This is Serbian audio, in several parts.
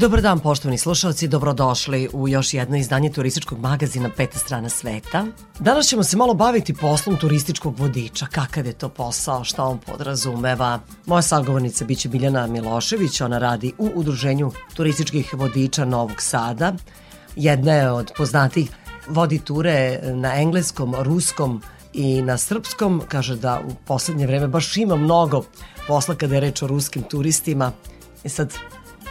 Dobar dan poštovani slušalci, dobrodošli u još jedno izdanje turističkog magazina Peta strana sveta. Danas ćemo se malo baviti poslom turističkog vodiča, kakav je to posao, šta on podrazumeva. Moja sagovornica biće Biljana Milošević, ona radi u Udruženju turističkih vodiča Novog Sada. Jedna je od poznatih vodi ture na engleskom, ruskom i na srpskom. Kaže da u poslednje vreme baš ima mnogo posla kada je reč o ruskim turistima. I e sad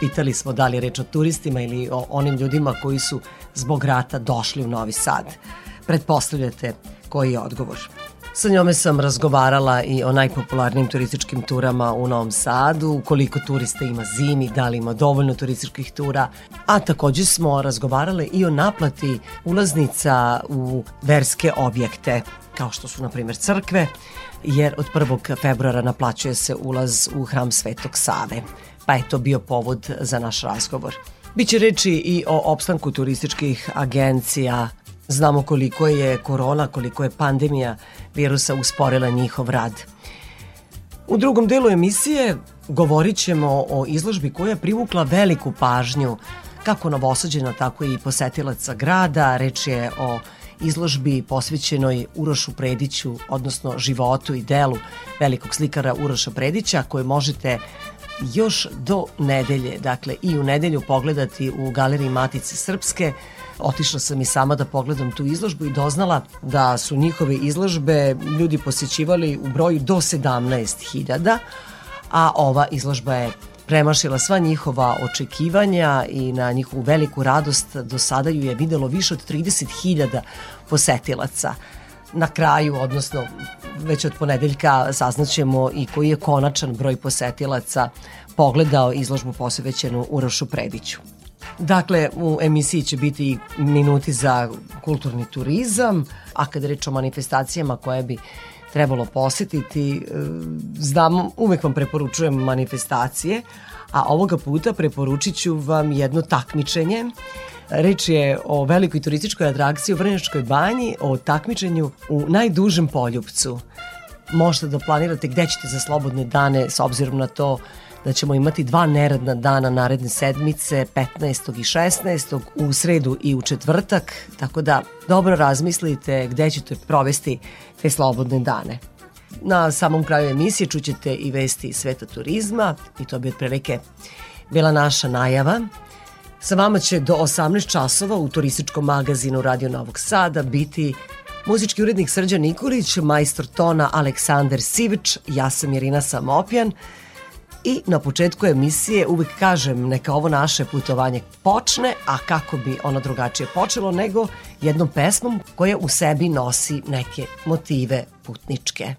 Pitali smo da li je reč o turistima ili o onim ljudima koji su zbog rata došli u Novi Sad. Pretpostavljate koji je odgovor. Sa njome sam razgovarala i o najpopularnijim turističkim turama u Novom Sadu, koliko turista ima zimi, da li ima dovoljno turističkih tura, a takođe smo razgovarale i o naplati ulaznica u verske objekte, kao što su, na primjer, crkve, jer od 1. februara naplaćuje se ulaz u hram Svetog Save pa je to bio povod za naš razgovor. Biće reči i o opstanku turističkih agencija. Znamo koliko je korona, koliko je pandemija virusa usporila njihov rad. U drugom delu emisije govorit ćemo o izložbi koja je privukla veliku pažnju kako novosađena, tako i posetilaca grada. Reč je o izložbi posvećenoj Urošu Prediću, odnosno životu i delu velikog slikara Uroša Predića, koje možete još do nedelje, dakle i u nedelju pogledati u galeriji Matice Srpske. Otišla sam i sama da pogledam tu izložbu i doznala da su njihove izložbe ljudi posjećivali u broju do 17.000, a ova izložba je premašila sva njihova očekivanja i na njihovu veliku radost do sada ju je videlo više od 30.000 posetilaca na kraju, odnosno već od ponedeljka saznaćemo i koji je konačan broj posetilaca pogledao izložbu posvećenu Urošu Prediću. Dakle, u emisiji će biti minuti za kulturni turizam, a kada reč o manifestacijama koje bi trebalo posetiti, e, znam, uvek vam preporučujem manifestacije, a ovoga puta preporučit ću vam jedno takmičenje Reč je o velikoj turističkoj atrakciji u Vrnjačkoj banji, o takmičenju u najdužem poljupcu. Možete da planirate gde ćete za slobodne dane s obzirom na to da ćemo imati dva neradna dana naredne sedmice, 15. i 16. u sredu i u četvrtak, tako da dobro razmislite gde ćete provesti te slobodne dane. Na samom kraju emisije čućete i vesti sveta turizma i to bi otprilike bila naša najava. Sa vama će do 18 časova u turističkom magazinu Radio Novog Sada biti muzički urednik Srđan Nikolić, majstor tona Aleksandar Sivić, ja sam Irina Samopjan i na početku emisije uvek kažem neka ovo naše putovanje počne, a kako bi ono drugačije počelo nego jednom pesmom koja u sebi nosi neke motive putničke.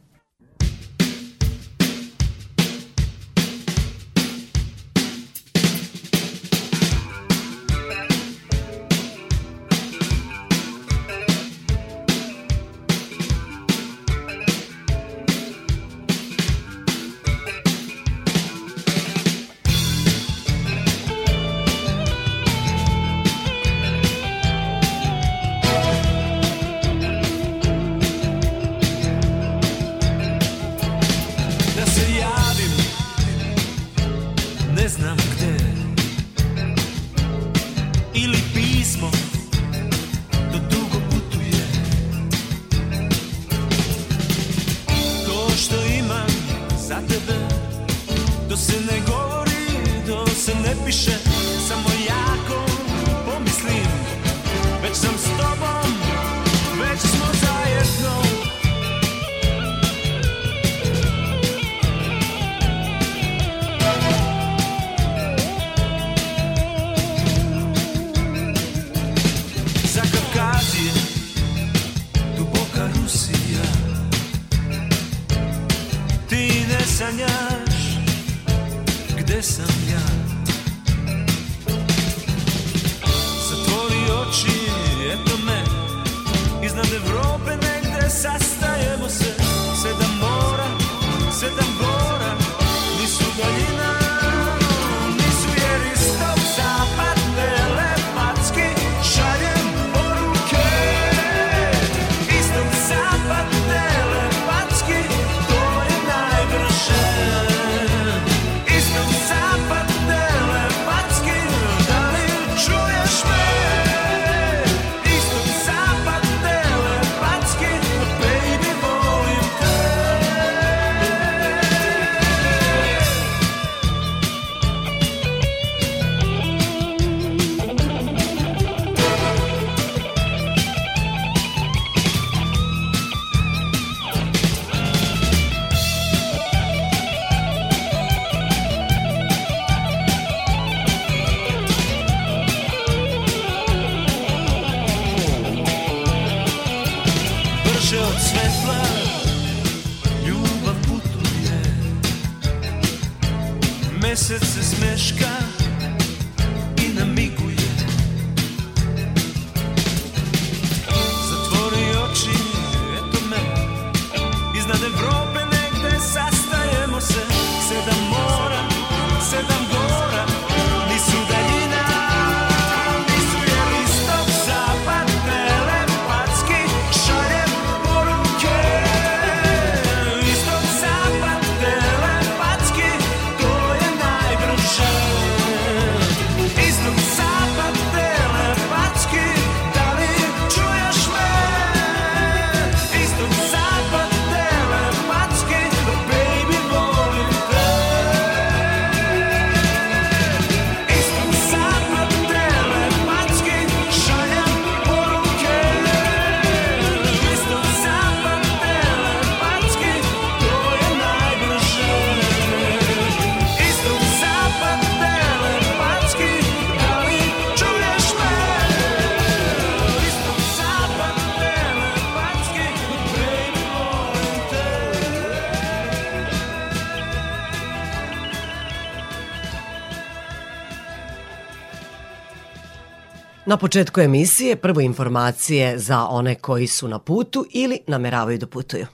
Na početku emisije prvo informacije za one koji su na putu ili nameravaju da putuju.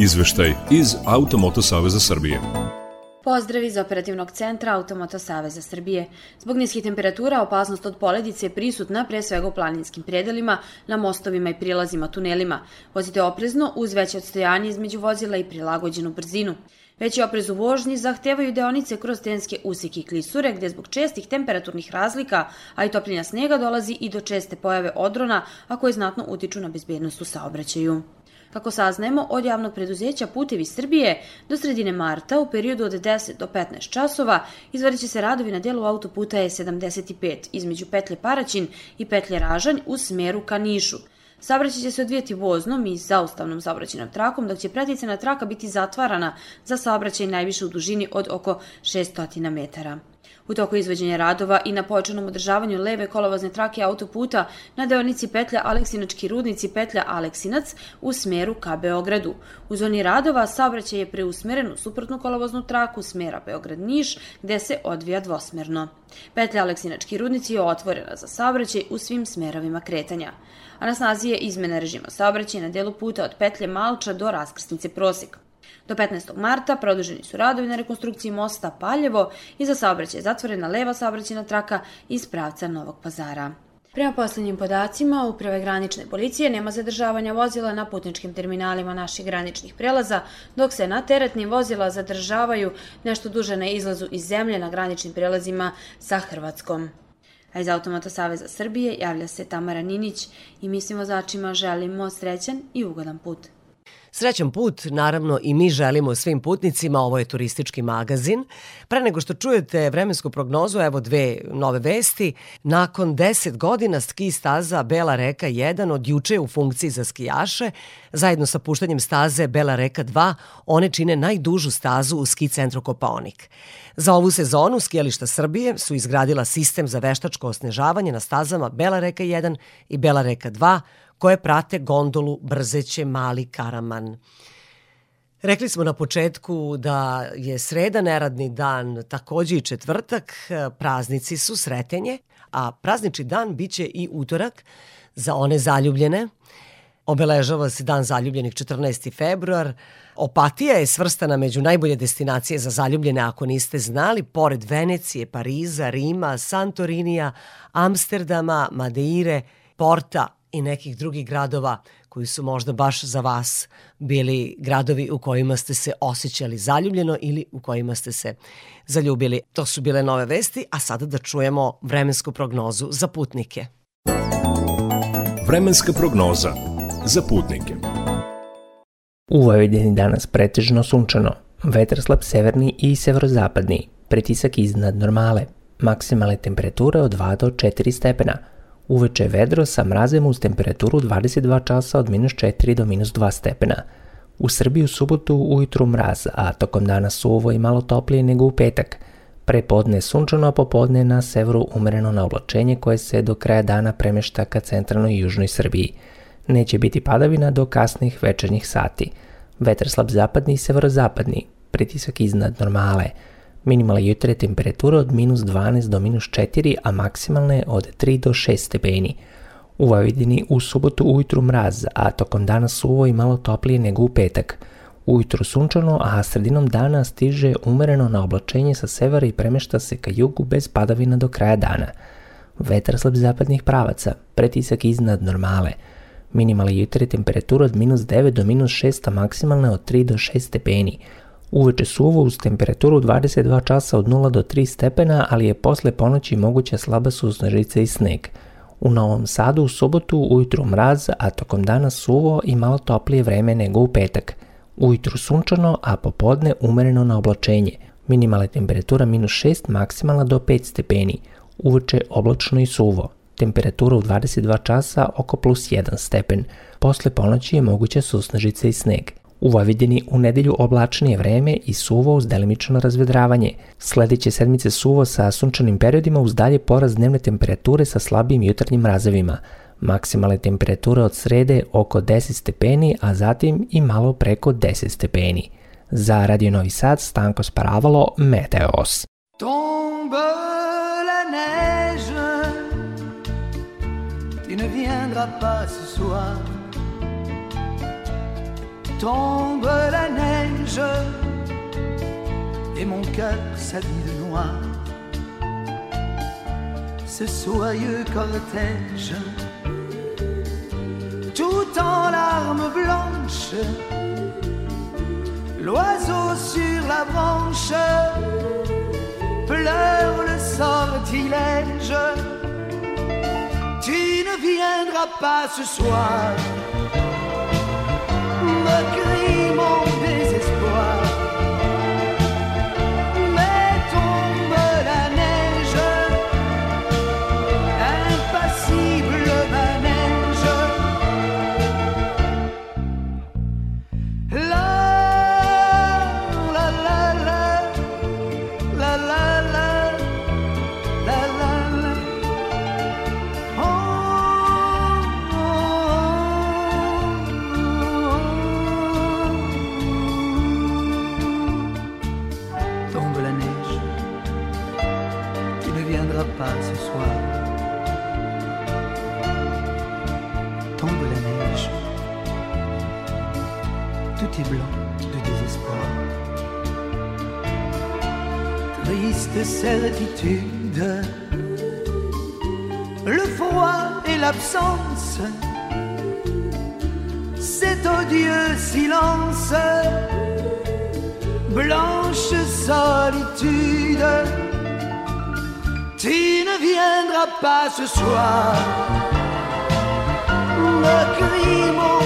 Izveštaj iz Automoto Saveza Srbije. Pozdrav iz operativnog centra Automoto Saveza Srbije. Zbog niskih temperatura opasnost od poledice je prisutna pre svega u planinskim predelima, na mostovima i prilazima tunelima. Vozite oprezno uz veće odstojanje između vozila i prilagođenu brzinu. Veći oprez u vožnji zahtevaju deonice kroz tenske usike i klisure, gde zbog čestih temperaturnih razlika, a i topljenja snega dolazi i do česte pojave odrona, a koje znatno utiču na bezbednost u saobraćaju. Kako saznajemo, od javnog preduzeća Putevi Srbije do sredine marta u periodu od 10 do 15 časova izvadit će se radovi na delu autoputa E75 između petlje Paraćin i petlje Ražanj u smeru ka Nišu. Saobraćaj će se odvijati voznom i zaustavnom saobraćajnom trakom, dok će preticana traka biti zatvarana za saobraćaj najviše u dužini od oko 600 metara. U toku izvođenja radova i na pojačanom održavanju leve kolovozne trake autoputa na deonici petlja Aleksinački rudnici petlja Aleksinac u smeru ka Beogradu. U zoni radova saobraćaj je preusmeren u suprotnu kolovoznu traku smera Beograd-Niš gde se odvija dvosmerno. Petlja Aleksinački rudnici je otvorena za saobraćaj u svim smerovima kretanja. A na snazi je izmena režima saobraćaja na delu puta od petlje Malča do raskrsnice Prosek. Do 15. marta produženi su radovi na rekonstrukciji mosta Paljevo i za saobraćaj je zatvorena leva saobraćajna traka iz pravca Novog pazara. Prema poslednjim podacima, Uprave granične policije nema zadržavanja vozila na putničkim terminalima naših graničnih prelaza, dok se na teretnim vozila zadržavaju nešto duže na izlazu iz zemlje na graničnim prelazima sa Hrvatskom. A iz Automata Saveza Srbije javlja se Tamara Ninić i mi svim vozačima želimo srećan i ugodan put. Srećan put, naravno i mi želimo svim putnicima, ovo je turistički magazin. Pre nego što čujete vremensku prognozu, evo dve nove vesti. Nakon 10 godina ski staza Bela reka 1 od juče u funkciji za skijaše. Zajedno sa puštanjem staze Bela reka 2, one čine najdužu stazu u ski centru Kopaonik. Za ovu sezonu skijališta Srbije su izgradila sistem za veštačko osnežavanje na stazama Bela reka 1 i Bela reka 2, koje prate gondolu Brzeće Mali Karaman. Rekli smo na početku da je sreda neradni dan, takođe i četvrtak, praznici su sretenje, a praznični dan biće i utorak za one zaljubljene. Obeležava se dan zaljubljenih 14. februar. Opatija je svrstana među najbolje destinacije za zaljubljene ako niste znali, pored Venecije, Pariza, Rima, Santorinija, Amsterdama, Madeire, Porta i nekih drugih gradova koji su možda baš za vas bili gradovi u kojima ste se osjećali zaljubljeno ili u kojima ste se zaljubili. To su bile nove vesti, a sada da čujemo vremensku prognozu za putnike. Vremenska prognoza za putnike. U Vojvodini danas pretežno sunčano, vetar slab severni i severozapadni, pritisak iznad normale, maksimalne temperature od 2 do 4 stepena, uveče vedro sa mrazem uz temperaturu 22 časa od minus 4 do minus 2 stepena. U Srbiji u subotu ujutru mraz, a tokom dana suvo i malo toplije nego u petak. Prepodne sunčano, a popodne na severu umereno na oblačenje koje se do kraja dana premešta ka centralnoj i južnoj Srbiji. Neće biti padavina do kasnih večernjih sati. Vetar slab zapadni i severozapadni, pritisak iznad normale. Minimalne jutre temperature od minus 12 do minus 4, a maksimalne od 3 do 6 stepeni. U Vojvodini u subotu ujutru mraz, a tokom dana suvo i malo toplije nego u petak. Ujutru sunčano, a sredinom dana stiže umereno na oblačenje sa severa i premešta se ka jugu bez padavina do kraja dana. Vetar slab zapadnih pravaca, pretisak iznad normale. Minimalne jutre temperature od minus 9 do minus 6, a maksimalne od 3 do 6 stepeni. Uveče suvo uz temperaturu 22 časa od 0 do 3 stepena, ali je posle ponoći moguća slaba susnežica i sneg. U Novom Sadu u subotu ujutru mraz, a tokom dana suvo i malo toplije vreme nego u petak. Ujutru sunčano, a popodne umereno na oblačenje. Minimalna temperatura minus 6, maksimalna do 5 stepeni. Uveče oblačno i suvo. Temperatura u 22 časa oko plus 1 stepen. Posle ponoći je moguća susnežica i sneg. U Vojvodini u nedelju oblačnije vreme i suvo uz delimično razvedravanje. Sledeće sedmice suvo sa sunčanim periodima uz dalje porast dnevne temperature sa slabim jutarnjim mrazevima. Maksimalne temperature od srede oko 10 stepeni, a zatim i malo preko 10 stepeni. Za Radio Novi Sad Stanko Sparavalo, Meteos. Tombe ne viendras pas ce soir. Tombe la neige, et mon cœur s'habille de noir. Ce soyeux cortège, tout en larmes blanches, l'oiseau sur la branche pleure le sortilège. Tu ne viendras pas ce soir, me crie mon désespoir. Triste certitude, le froid et l'absence, cet odieux silence, blanche solitude, tu ne viendras pas ce soir, me crie mon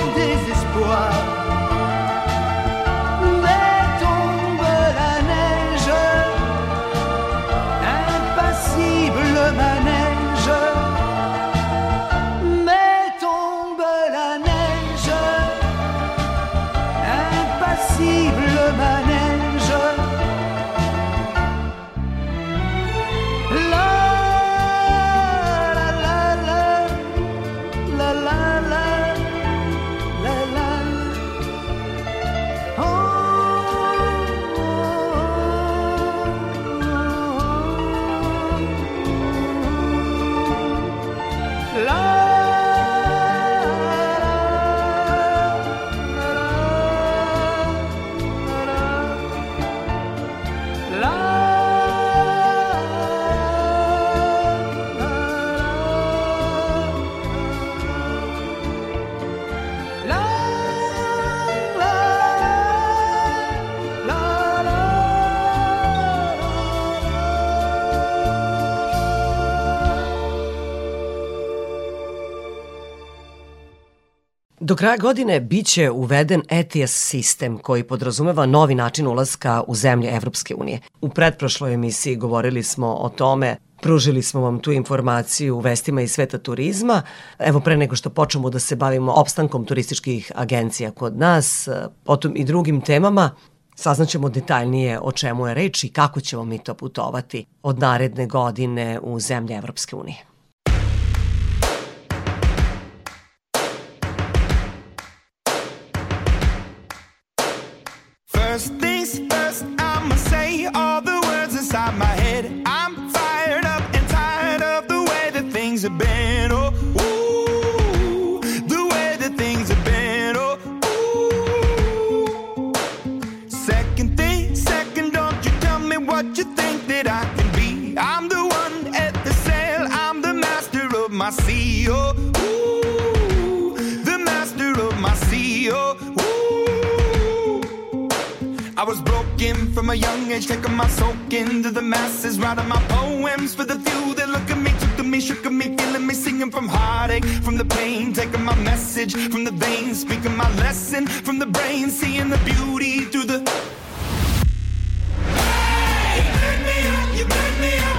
Do kraja godine biće uveden ETS sistem koji podrazumeva novi način ulaska u zemlje Evropske unije. U pretprošloj emisiji govorili smo o tome Pružili smo vam tu informaciju u vestima iz sveta turizma. Evo pre nego što počnemo da se bavimo opstankom turističkih agencija kod nas, potom i drugim temama, saznaćemo detaljnije o čemu je reč i kako ćemo mi to putovati od naredne godine u zemlje Evropske unije. From a young age, taking my soak into the masses, writing my poems for the few that look at me, took to me, shook at me, feeling me, singing from heartache, from the pain, taking my message from the veins, speaking my lesson from the brain, seeing the beauty through the. Hey, you me up, you me a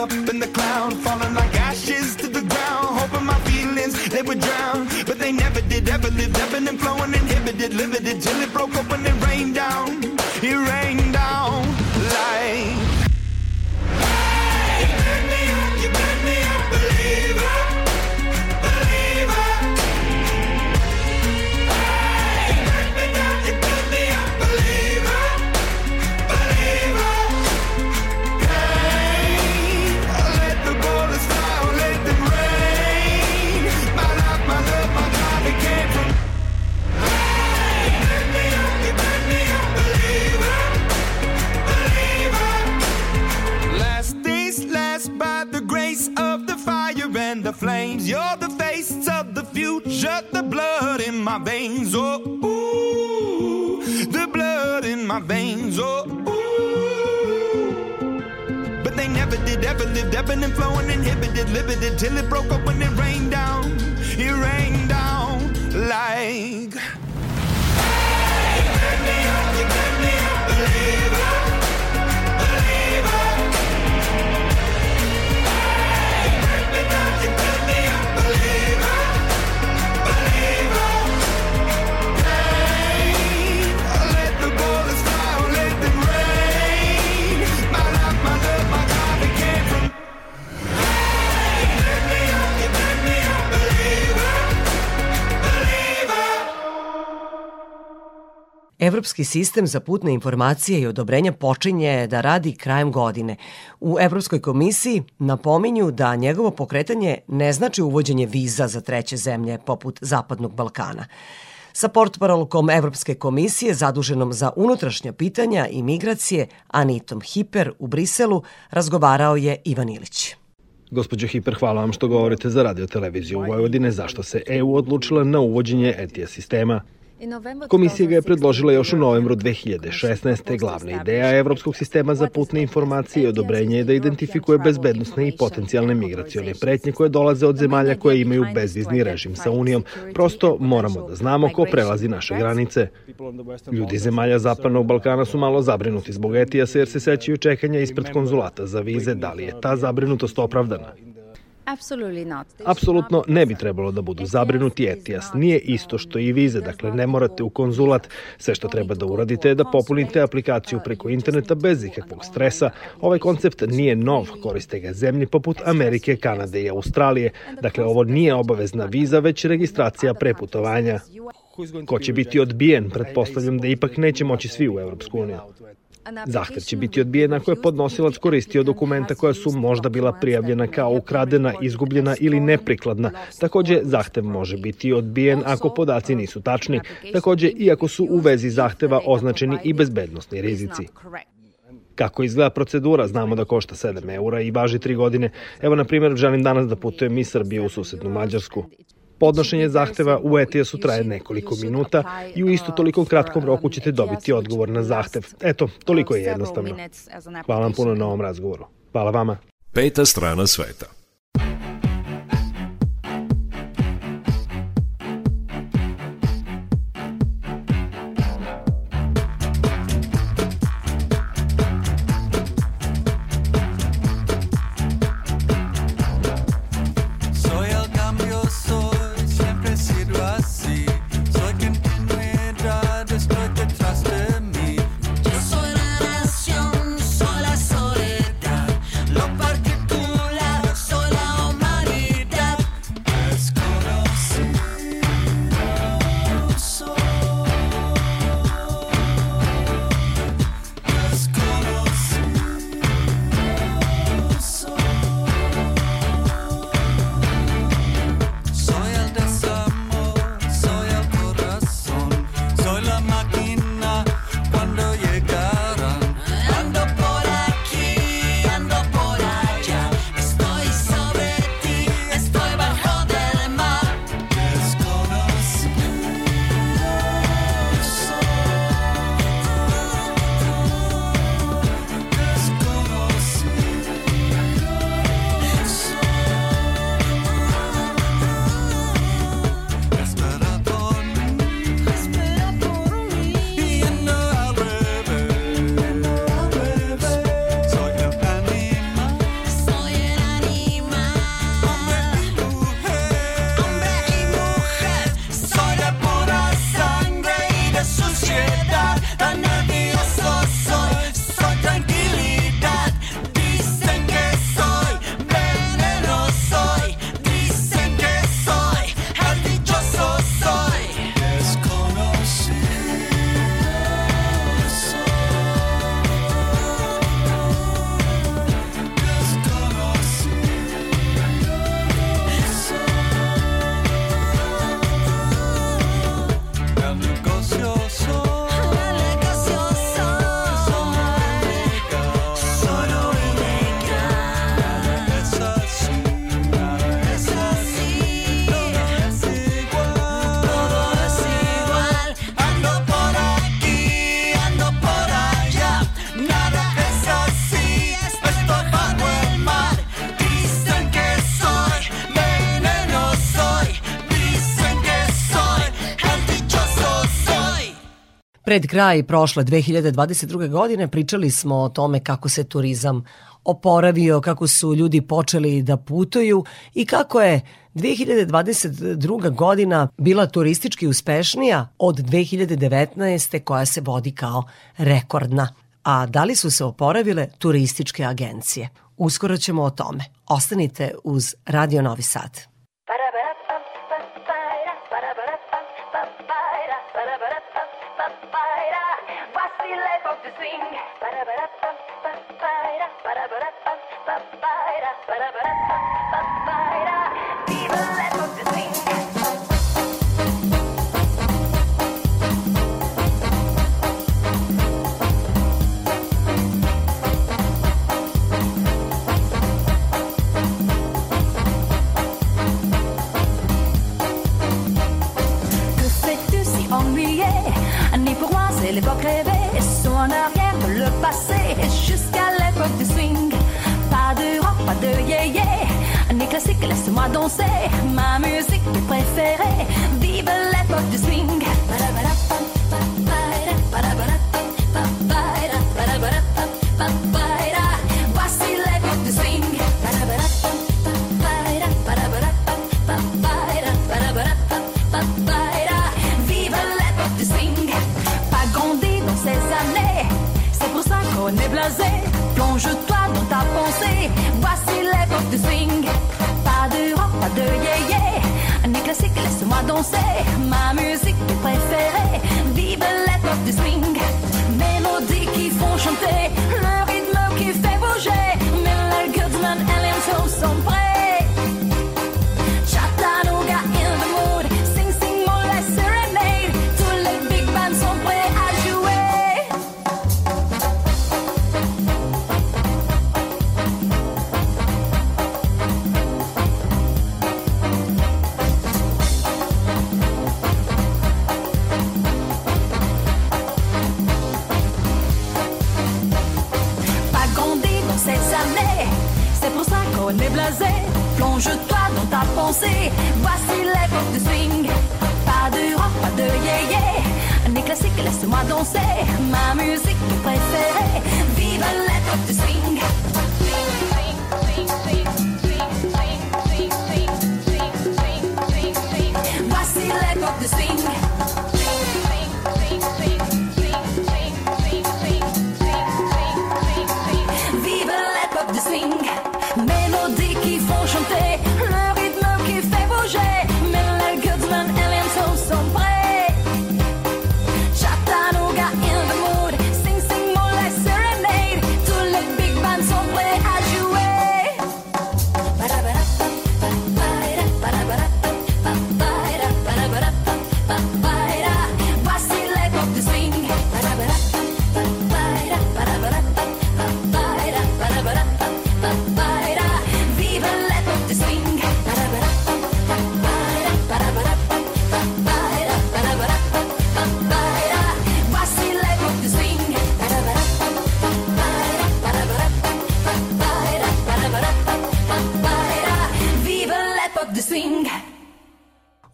up in the cloud, falling like ashes to the ground, hoping my feelings they would drown, but they never did. Ever lived, ebbing and flowing, inhibited, limited, till it broke up and it rained down. It rained down like. My veins. Oh, ooh, the blood in my veins. Oh, ooh. But they never did, ever lived, ebbing and flowing, inhibited, limited, till it broke up when it rained down. It rained down like. Evropski sistem za putne informacije i odobrenja počinje da radi krajem godine. U Evropskoj komisiji napominju da njegovo pokretanje ne znači uvođenje viza za treće zemlje poput Zapadnog Balkana. Sa portparolkom Evropske komisije zaduženom za unutrašnja pitanja i migracije Anitom Hiper u Briselu razgovarao je Ivan Ilić. Gospođo Hiper, hvala vam što govorite za radio televiziju Vojvodine zašto se EU odlučila na uvođenje ETIAS sistema. Komisija ga je predložila još u novembru 2016. Glavna ideja Evropskog sistema za putne informacije i odobrenje je da identifikuje bezbednosne i potencijalne migracione pretnje koje dolaze od zemalja koje imaju bezvizni režim sa Unijom. Prosto moramo da znamo ko prelazi naše granice. Ljudi zemalja Zapadnog Balkana su malo zabrinuti zbog ETIAS jer se sećaju čekanja ispred konzulata za vize. Da li je ta zabrinutost opravdana? Apsolutno ne bi trebalo da budu zabrinuti ETIAS. Nije isto što i vize, dakle ne morate u konzulat. Sve što treba da uradite je da popunite aplikaciju preko interneta bez ikakvog stresa. Ovaj koncept nije nov, koriste ga zemlje poput Amerike, Kanade i Australije. Dakle, ovo nije obavezna viza, već registracija preputovanja. Ko će biti odbijen, pretpostavljam da ipak neće moći svi u Evropsku uniju. Zahtev će biti odbijen ako je podnosilac koristio dokumenta koja su možda bila prijavljena kao ukradena, izgubljena ili neprikladna. Takođe, zahtev može biti odbijen ako podaci nisu tačni. Takođe, iako su u vezi zahteva označeni i bezbednostni rizici. Kako izgleda procedura, znamo da košta 7 eura i važi 3 godine. Evo, na primjer, želim danas da putujem iz Srbije u susednu Mađarsku. Podnošenje zahteva u ETS-u traje nekoliko minuta i u isto toliko kratkom roku ćete dobiti odgovor na zahtev. Eto, toliko je jednostavno. Hvala vam puno na ovom razgovoru. Hvala vama. Peta strana sveta. Pred kraj prošle 2022. godine pričali smo o tome kako se turizam oporavio, kako su ljudi počeli da putuju i kako je 2022. godina bila turistički uspešnija od 2019. koja se vodi kao rekordna. A da li su se oporavile turističke agencije? Uskoro ćemo o tome. Ostanite uz Radio Novi Sad. Que fais-tu si ennuyé? Ni pour moi, c'est l'époque rêvée. Son arrière le passé jusqu'à l'époque du swing. Pas de rock, pas de yé yeah, Ni classique, laisse-moi danser. Ma musique préférée. Vive l'époque du swing.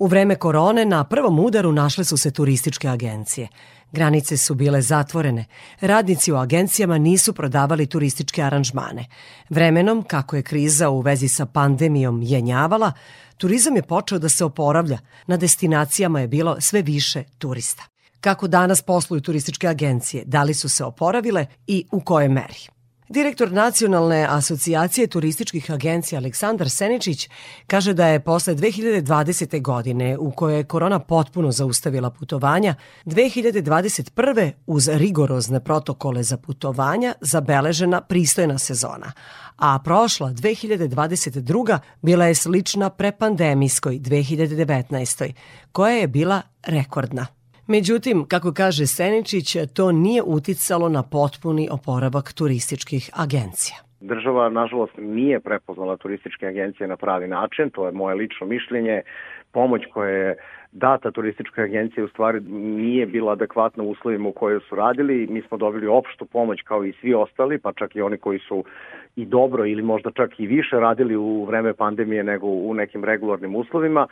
U vreme korone na prvom udaru našle su se turističke agencije. Granice su bile zatvorene. Radnici u agencijama nisu prodavali turističke aranžmane. Vremenom, kako je kriza u vezi sa pandemijom jenjavala, turizam je počeo da se oporavlja. Na destinacijama je bilo sve više turista. Kako danas posluju turističke agencije, da li su se oporavile i u kojoj meri? Direktor Nacionalne asocijacije turističkih agencija Aleksandar Seničić kaže da je posle 2020. godine u kojoj je korona potpuno zaustavila putovanja, 2021. uz rigorozne protokole za putovanja zabeležena pristojna sezona, a prošla 2022. bila je slična prepandemijskoj 2019. koja je bila rekordna. Međutim, kako kaže Seničić, to nije uticalo na potpuni oporavak turističkih agencija. Država, nažalost, nije prepoznala turističke agencije na pravi način, to je moje lično mišljenje. Pomoć koja je data turističkoj agenciji u stvari nije bila adekvatna uslovima u kojoj su radili. Mi smo dobili opštu pomoć kao i svi ostali, pa čak i oni koji su i dobro ili možda čak i više radili u vreme pandemije nego u nekim regularnim uslovima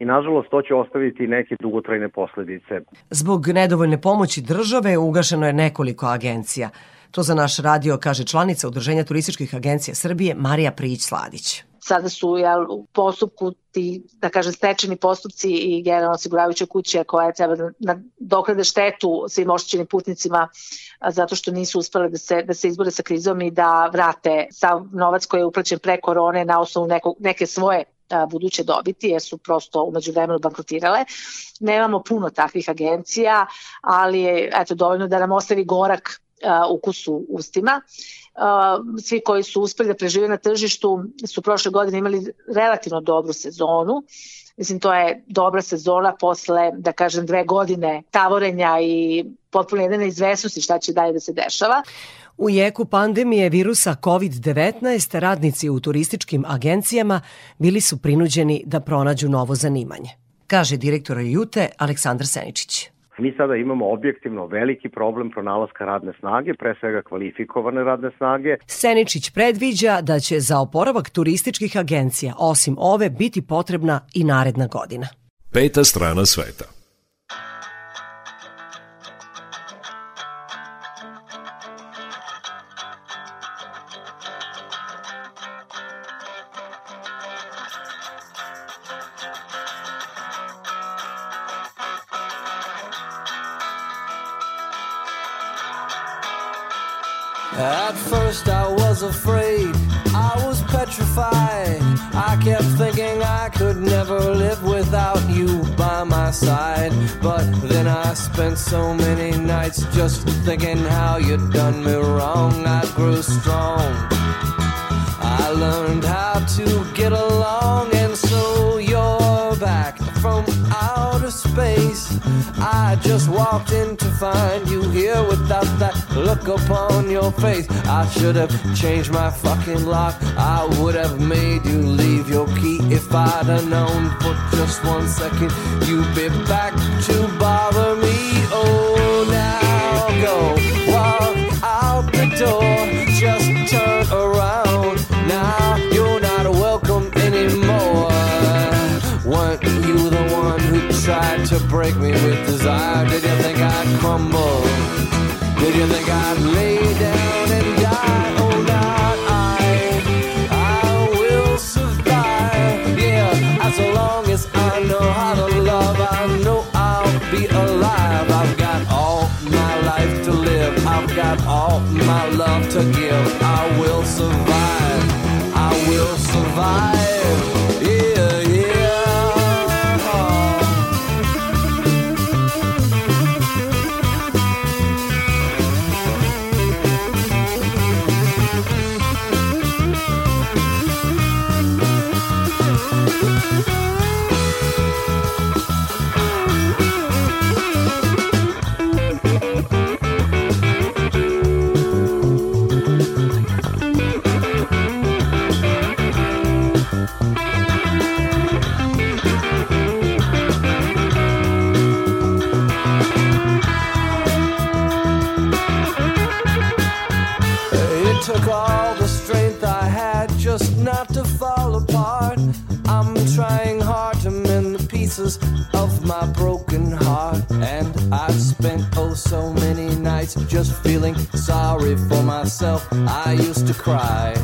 i nažalost to će ostaviti neke dugotrajne posledice. Zbog nedovoljne pomoći države ugašeno je nekoliko agencija. To za naš radio kaže članica Udruženja turističkih agencija Srbije Marija Prijić-Sladić. sada su jel, u postupku ti, da kažem, stečeni postupci i generalno osiguravajuće kuće koje treba da nadoknade štetu svim oštećenim putnicima zato što nisu uspele da se, da se izbore sa krizom i da vrate sav novac koji je uplaćen pre korone na osnovu nekog, neke svoje buduće dobiti, jer su prosto umeđu vremenu bankrotirale. Nemamo puno takvih agencija, ali je eto, dovoljno da nam ostavi gorak ukus u ustima. Svi koji su uspeli da prežive na tržištu su prošle godine imali relativno dobru sezonu. Mislim, to je dobra sezona posle, da kažem, dve godine tavorenja i potpuno jedne neizvesnosti šta će dalje da se dešava. U jeku pandemije virusa COVID-19 radnici u turističkim agencijama bili su prinuđeni da pronađu novo zanimanje, kaže direktor Jute Aleksandar Seničić. Mi sada imamo objektivno veliki problem pronalaska radne snage, pre svega kvalifikovane radne snage. Seničić predviđa da će za oporavak turističkih agencija osim ove biti potrebna i naredna godina. Peta strana sveta. Was afraid, I was petrified. I kept thinking I could never live without you by my side. But then I spent so many nights just thinking how you'd done me wrong. I grew strong. I learned how to get along, and so you're back from outer space. I just walked in to find you here without that look upon your face. I should have changed my fucking lock. I would have made you leave your key if I'd have known for just one second you'd be back to bother me. Oh, now go walk out the door. Just turn around. Tried to break me with desire? Did you think I'd crumble? Did you think I'd lay down and die? Oh, not I. I will survive. Yeah, as long as I know how to love, I know I'll be alive. I've got all my life to live. I've got all my love to give. I will survive. Just feeling sorry for myself. I used to cry.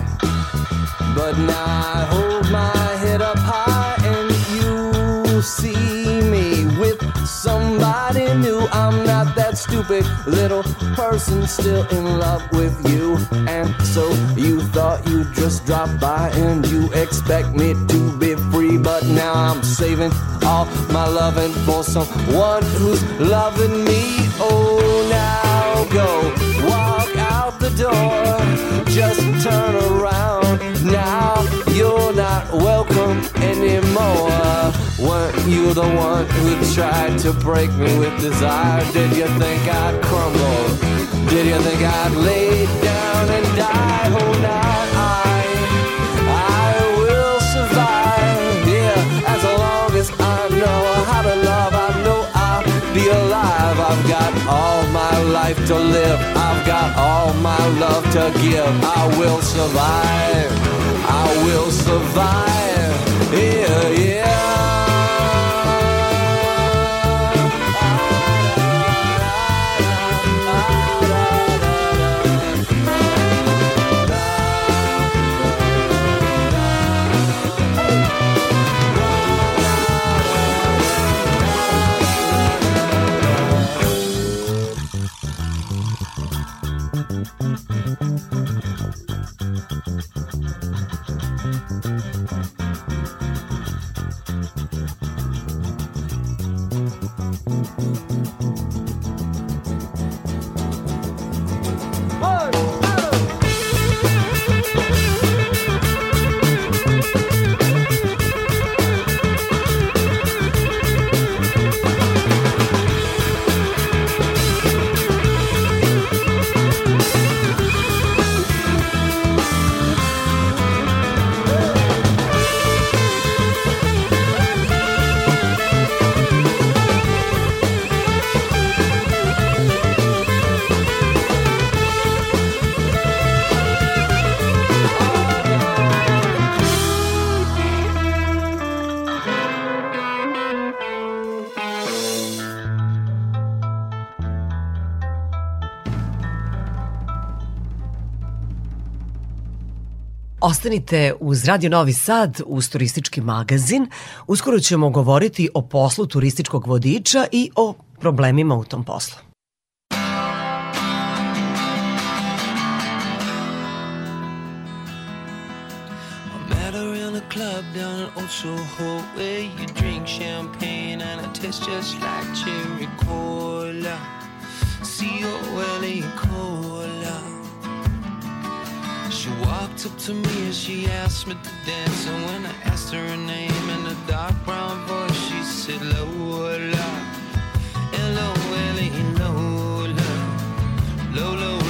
But now I hold my head up high and you see me with somebody new. I'm not that stupid little person still in love with you. And so you thought you'd just drop by and you expect me to be free. But now I'm saving all my loving for someone who's loving me. Oh, now Just turn around. Now you're not welcome anymore. Weren't you the one who tried to break me with desire? Did you think I'd crumble? Did you think I'd lay down and die? Oh, not I. I will survive. Yeah, as long as I know how to love, I know I'll be alive. I've got all life to live. I've got all my love to give. I will survive. I will survive. Yeah, yeah. Ostanite uz Radio Novi Sad, uz turistički magazin. Uskoro ćemo govoriti o poslu turističkog vodiča i o problemima u tom poslu. Club down Old Soho where you drink champagne and it tastes just like cherry cola. C-O-L-E cola. She walked up to me and she asked me to dance. And when I asked her her name in a dark brown voice She said Lola L-O-L-E Lola Lola, Lola,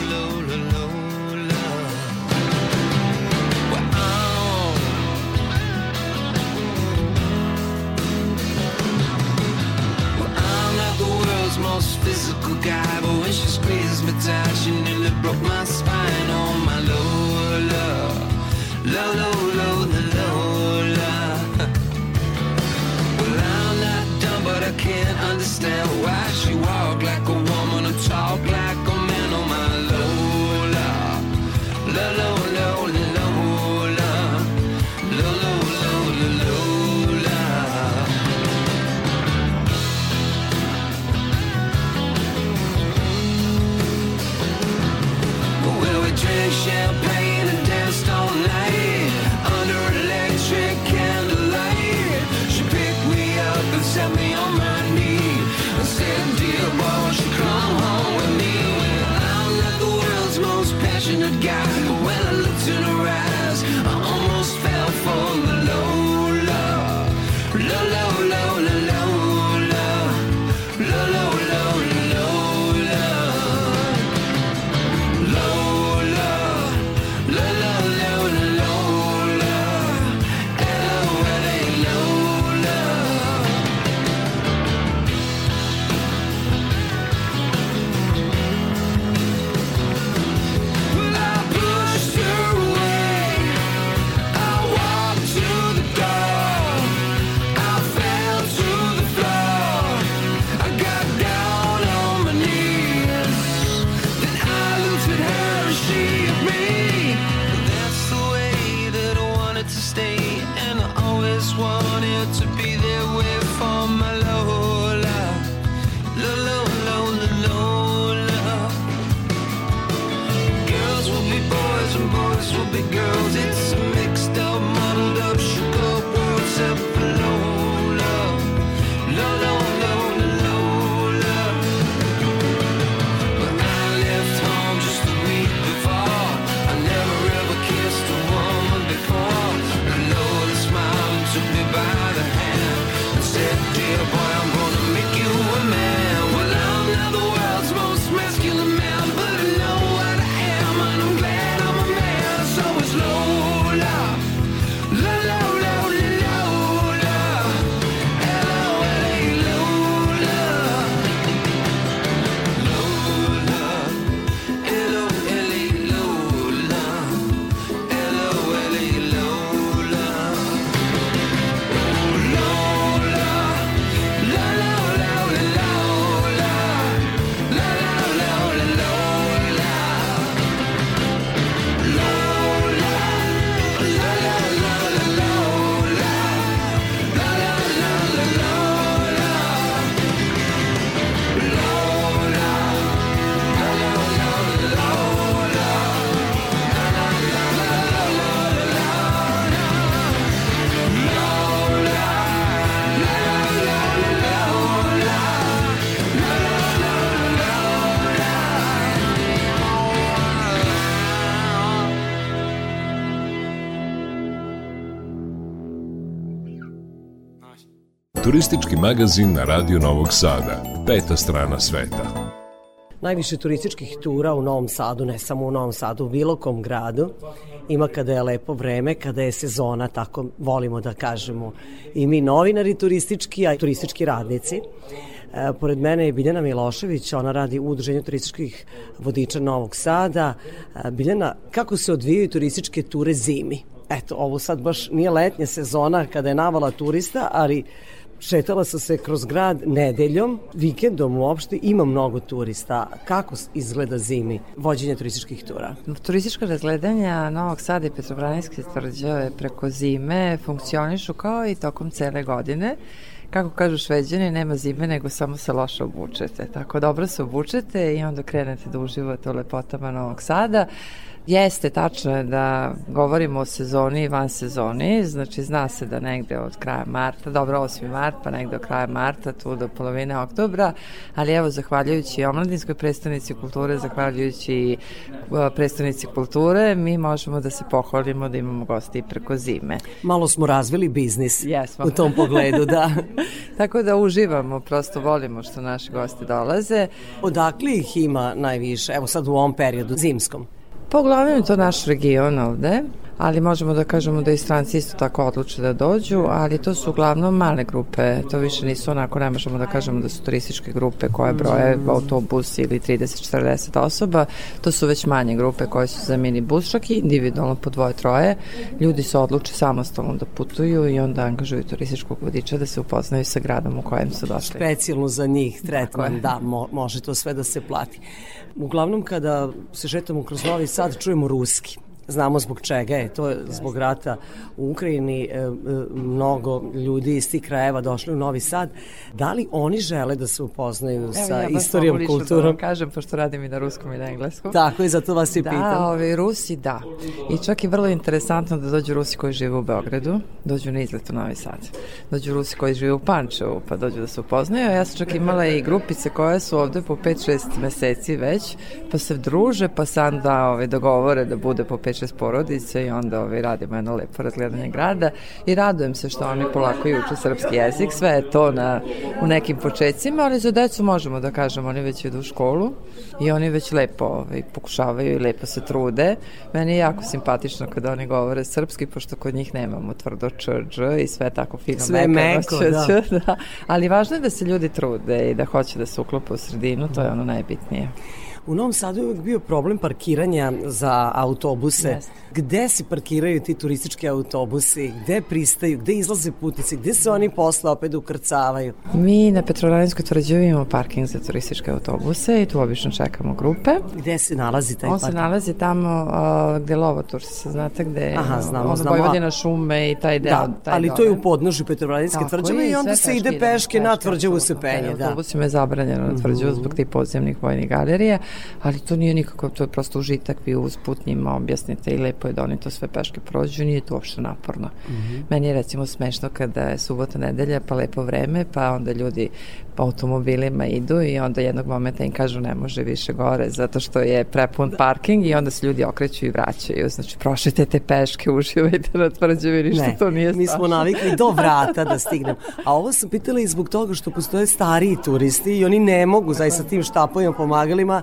Turistički magazin na Radio Novog Sada. Peta strana sveta. Najviše turističkih tura u Novom Sadu, ne samo u Novom Sadu, u bilo kom gradu, ima kada je lepo vreme, kada je sezona, tako volimo da kažemo i mi novinari turistički, a turistički radnici. E, pored mene je Biljana Milošević, ona radi u Udruženju turističkih vodiča Novog Sada. E, Biljana, kako se odvijaju turističke ture zimi? Eto, ovo sad baš nije letnja sezona kada je navala turista, ali Šetala sam se kroz grad nedeljom, vikendom uopšte, ima mnogo turista. Kako izgleda zimi vođenje turističkih tura? Turistička razgledanja Novog Sada i Petrobranijske tvrđave preko zime funkcionišu kao i tokom cele godine. Kako kažu šveđani, nema zime, nego samo se loše obučete. Tako dobro se obučete i onda krenete da uživate u lepotama Novog Sada. Jeste, tačno je da govorimo o sezoni i van sezoni, znači zna se da negde od kraja marta, dobro 8. mart, pa negde od kraja marta, tu do polovine oktobra, ali evo, zahvaljujući Omladinskoj predstavnici kulture, zahvaljujući i predstavnici kulture, mi možemo da se pohvalimo da imamo gosti i preko zime. Malo smo razvili biznis Jesmo. u tom pogledu, da. Tako da uživamo, prosto volimo što naši gosti dolaze. Odakle ih ima najviše, evo sad u ovom periodu zimskom? Pa uglavnom je to naš region ovde, ali možemo da kažemo da i stranci isto tako odluče da dođu, ali to su uglavnom male grupe, to više nisu onako, ne možemo da kažemo da su turističke grupe koje broje autobus ili 30-40 osoba, to su već manje grupe koje su za minibus, čak i individualno po dvoje, troje. Ljudi se odluče samostalno da putuju i onda angažuju turističkog vodiča da se upoznaju sa gradom u kojem su došli. Specijalno za njih tretman, da, mo, može to sve da se plati. Uglavnom kada se šetamo kroz Novi Sad čujemo ruski. Znamo zbog čega je, to je zbog rata u Ukrajini, e, e, mnogo ljudi iz tih krajeva došli u Novi Sad. Da li oni žele da se upoznaju sa ja istorijom, Da kulturom? vam kažem, pošto radim i na ruskom i na engleskom. Tako je, zato vas i da, pitam. ovi Rusi da. I čak je vrlo interesantno da dođu Rusi koji žive u Beogradu, dođu na izlet u Novi Sad. Dođu Rusi koji žive u Pančevu, pa dođu da se upoznaju. Ja sam čak imala i grupice koje su ovde po 5-6 meseci već, pa se druže, pa se onda ove, dogovore da bude po 5-6 porodice i onda ove, radimo jedno lepo razgledanje grada i radujem se što oni polako i uče srpski jezik, sve je to na, u nekim početcima, ali za decu možemo da kažemo, oni već idu u školu i oni već lepo ovaj, pokušavaju i lepo se trude. Meni je jako simpatično kada oni govore srpski, pošto kod njih nemamo tvrdo č, dž i sve tako fino Sve meko, ć, da. da. Ali važno je da se ljudi trude i da hoće da se uklope u sredinu, to je ono najbitnije. U Novom Sadu je bio problem parkiranja za autobuse. Jeste. Gde se parkiraju ti turistički autobusi? Gde pristaju? Gde izlaze putnici? Gde se oni posle opet ukrcavaju? Mi na Petrovaradinskoj tvrđavi imamo parking za turističke autobuse i tu obično čekamo grupe. Gde se nalazi taj On se parking? nalazi tamo uh, gde Lovoturs, znate gde je Aha, znamo, ono znamo. Vojvodina šume i taj deo. Da, taj ali deo, to je u podnožju Petrovaradinske tvrđave i onda se ide idemo peške na tvrđavu se penje. Da. Autobusima je zabranjeno na tvrđavu zbog tih podzemnih vojnih galerija, ali to nije nikako, to je prosto užitak, vi usput njima objasnite i lepo je da oni to sve peške prođu, nije to uopšte naporno. Meni je recimo smešno kada je subota nedelja, pa lepo vreme, pa onda ljudi po automobilima idu i onda jednog momenta im kažu ne može više gore zato što je prepun parking i onda se ljudi okreću i vraćaju. Znači prošetajte peške, uživajte na tvrđavi, ništa to nije mi smo strašno. navikli do vrata da stignemo. A ovo sam pitala i zbog toga što postoje stariji turisti i oni ne mogu zaista tim štapovima, pomagalima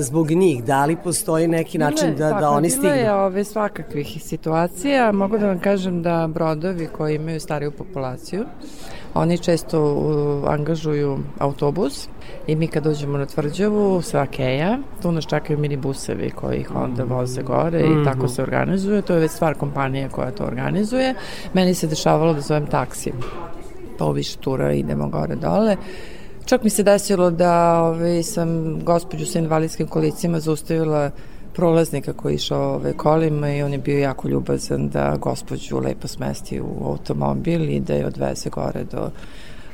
zbog njih. Da li postoji neki način da, da oni Bilo je stignu? ove svakakvih situacija. Mogu da vam kažem da brodovi koji imaju stariju populaciju, oni često uh, angažuju autobus i mi kad dođemo na tvrđavu sa Keja, tu nas čakaju minibusevi koji ih onda voze gore i tako se organizuje. To je već stvar kompanije koja to organizuje. Meni se dešavalo da zovem taksi pa u više tura idemo gore dole. Čak mi se desilo da ovaj, sam gospođu sa invalidskim kolicima zaustavila prolaznika koji išao ove kolima i on je bio jako ljubazan da gospođu lepo smesti u automobil i da je odveze gore do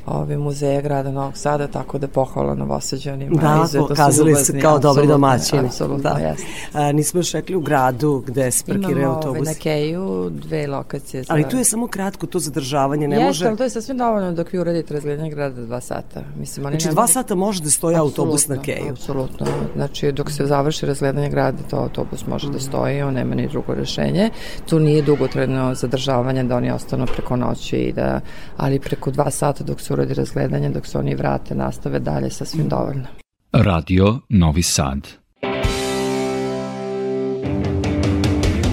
ove muzeja grada Novog Sada, tako da pohvala novosađanima. Da, su pokazali se ljubazni, kao dobri domaćini. Apsolutno, da. jeste. A, nismo još rekli u gradu gde se parkiraju Imamo ove, autobusi. na Keju dve lokacije. za- Ali tu je samo kratko to zadržavanje, ne Jeste, može... ali to je sasvim dovoljno dok vi uradite razgledanje grada dva sata. Mislim, oni Znači ne dva sata može da stoji autobus na Keju. Apsolutno. Znači, dok se završi razgledanje grada, to autobus može Mhm. da stoji, on nema ni drugo rešenje. Tu nije dugotrajno zadržavanje da oni ostanu preko noći i da, ali preko dva sata dok se uradi razgledanje, dok se oni vrate, nastave dalje, sasvim dovoljno. Radio Novi Sad.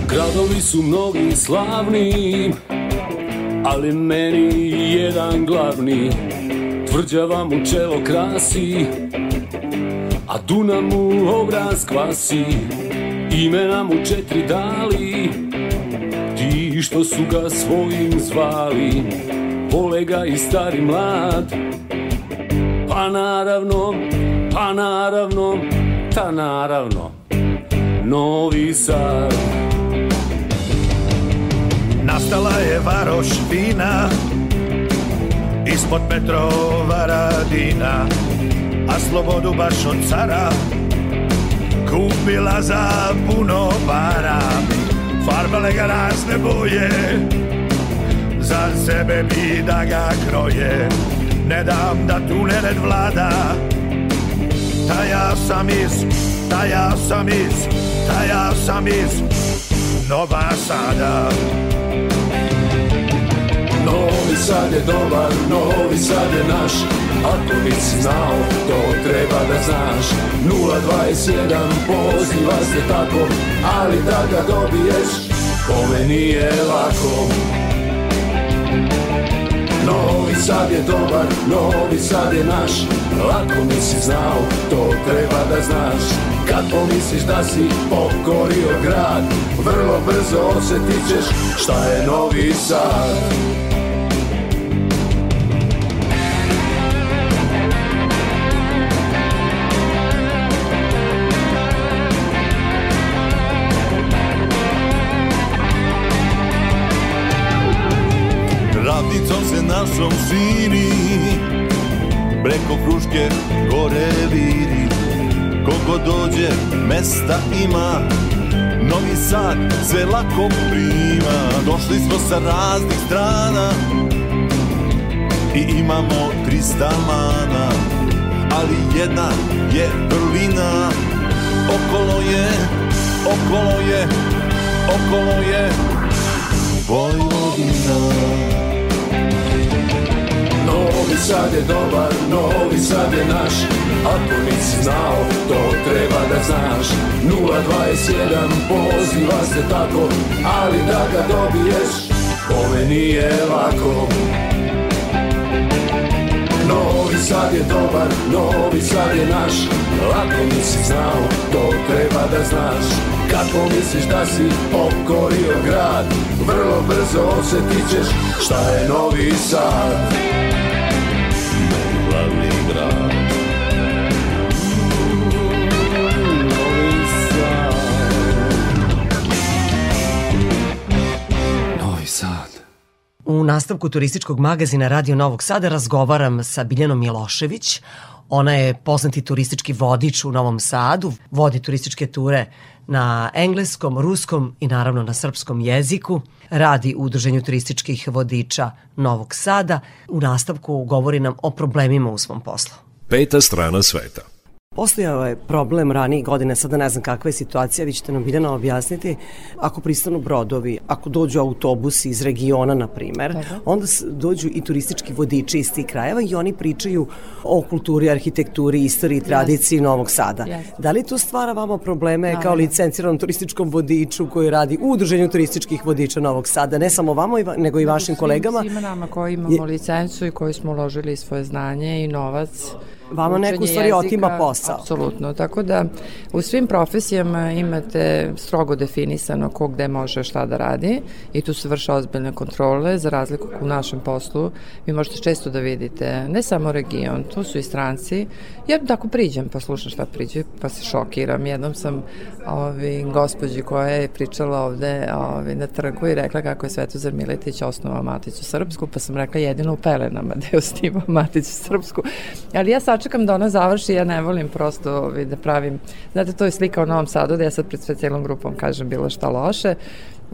Gradovi su mnogi slavni, ali meni jedan glavni. Tvrđava mu čelo krasi, a Dunav mu obraz kvasi. Imena mu četiri dali, ti što su ga svojim zvali. Vole ga i stari mlad, pa naravno, pa naravno, ta naravno, Novi Sad. Nastala je varoš vina Ispod Petrova radina A slobodu baš od cara Kupila za puno para Farbale ga razne boje Za sebe bi da ga kroje? Ne dam da tu nered vlada. Ta ja sam iz, ta ja sam iz, ta ja sam iz Nova Sada. Novi Sad je dobar, Novi Sad je naš. Ako nisi znao, to treba da znaš. 021, poziva se tako Ali da ga dobiješ ove nije lako Novi Sad je dobar, Novi Sad je naš. Lako nisi znao, to treba da znaš. Kad pomisliš da si pokorio grad Vrlo brzo osjetit ćeš šta je Novi Sad našom širi Preko Fruške gore viri Koliko dođe mesta ima. Novi Sad sve lako prima. Došli smo sa raznih strana. I imamo 300 mana. Ali jedna je vrlina. Okolo je, okolo je, okolo je Vojvodina Novi Sad je dobar, Novi Sad je naš Ako nisi znao, to treba da znaš. 021 poziva se tako Ali da ga dobiješ, ove nije lako. Novi Sad je dobar, Novi Sad je naš Lako nisi znao, to treba da znaš. Kad pomisliš da si pokorio grad Vrlo brzo osjetit ćeš šta je Novi Sad glavni grad Novi Sad. U nastavku turističkog magazina Radio Novog Sada razgovaram sa Biljanom Milošević. Ona je poznati turistički vodič u Novom Sadu, vodi turističke ture na engleskom, ruskom i naravno na srpskom jeziku. Radi u Udruženju turističkih vodiča Novog Sada. U nastavku govori nam o problemima u svom poslu. Peta strana sveta. Postojao je problem ranijih godina, sada ne znam kakva je situacija, vi ćete nam Biljana objasniti. Ako pristanu brodovi, ako dođu autobusi iz regiona, na primer, onda dođu i turistički vodiči iz tih krajeva i oni pričaju o kulturi, arhitekturi, istoriji, tradiciji Novog Sada. Jeste. Da li to stvara vama probleme kao Naravno. licenciranom turističkom vodiču koji radi u Udruženju turističkih vodiča Novog Sada, ne samo vama, nego i vašim kolegama? Svima nama koji imamo licencu i koji smo uložili svoje znanje i novac. Vama neko u stvari jezika, otima posao. Apsolutno, tako da u svim profesijama imate strogo definisano ko gde može šta da radi i tu se vrše ozbiljne kontrole, za razliku u našem poslu. Vi možete često da vidite, ne samo region, tu su i stranci. Ja tako priđem pa slušam šta priđe, pa se šokiram. Jednom sam ovi, gospođi koja je pričala ovde ovi, na trgu i rekla kako je Svetozar Miletić osnovao Maticu Srpsku, pa sam rekla jedino u Pelenama da je osnivao Maticu Srpsku. Ali ja sačekam da ona završi, ja ne volim prosto ovi, da pravim, znate, to je slika u Novom Sadu, da ja sad pred sve cijelom grupom kažem bilo šta loše,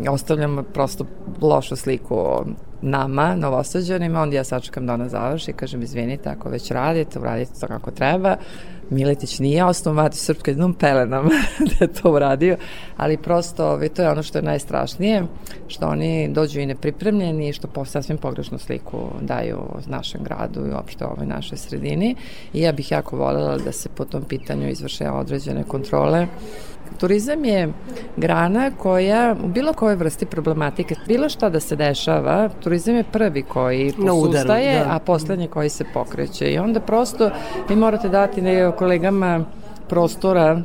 ostavljam prosto lošu sliku o nama, novosađanima, onda ja sačekam da ona završi kažem, izvinite, ako već radite, uradite to kako treba. Miletić nije osnovu Mati Srpske jednom pelenama da je to uradio, ali prosto ovaj, to je ono što je najstrašnije, što oni dođu i nepripremljeni, što po, sasvim pogrešnu sliku daju o našem gradu i uopšte ovoj našoj sredini. I ja bih jako voljela da se po tom pitanju izvrše određene kontrole Turizam je grana koja u bilo kojoj vrsti problematike, bilo šta da se dešava, turizam je prvi koji posustaje, da. a poslednji koji se pokreće. I onda prosto vi morate dati kolegama prostora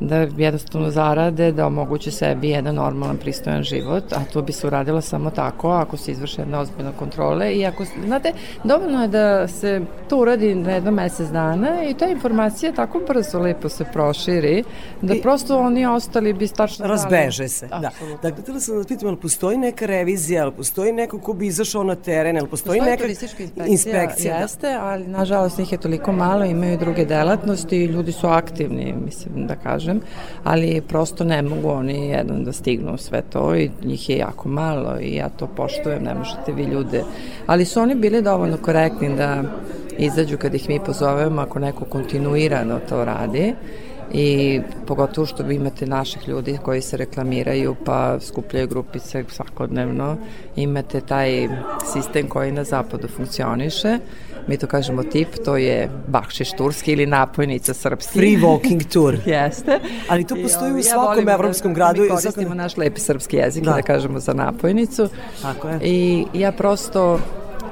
da jednostavno zarade, da omoguće sebi jedan normalan, pristojan život, a to bi se uradilo samo tako ako se izvrše jedne ozbiljne kontrole i ako, znate, dovoljno je da se to uradi na jedno mesec dana i ta informacija tako brzo lepo se proširi, da prosto oni ostali bi tačno znali. Razbeže se, da. Dakle, htela sam da pitam, ali postoji neka revizija, ali postoji neko ko bi izašao na teren, ali postoji, Postoji neka inspekcija, inspekcija da. jeste, ali nažalost njih je toliko malo, imaju i druge delatnosti i ljudi su aktivni, mislim da kažem, ali prosto ne mogu oni jednom da stignu sve to i njih je jako malo i ja to poštujem, ne možete vi ljude, ali su oni bili dovoljno korektni da izađu kad ih mi pozovemo ako neko kontinuirano to radi i pogotovo što vi imate naših ljudi koji se reklamiraju pa skupljaju grupice svakodnevno imate taj sistem koji na zapadu funkcioniše mi to kažemo tip, to je bakšiš turski ili napojnica srpski. Free walking tour. Jeste. Ali to I, postoji u ovaj, svakom volim da- evropskom gradu. Mi koristimo naš lepi srpski jezik, Da. da, kažemo za napojnicu. Tako je. I ja prosto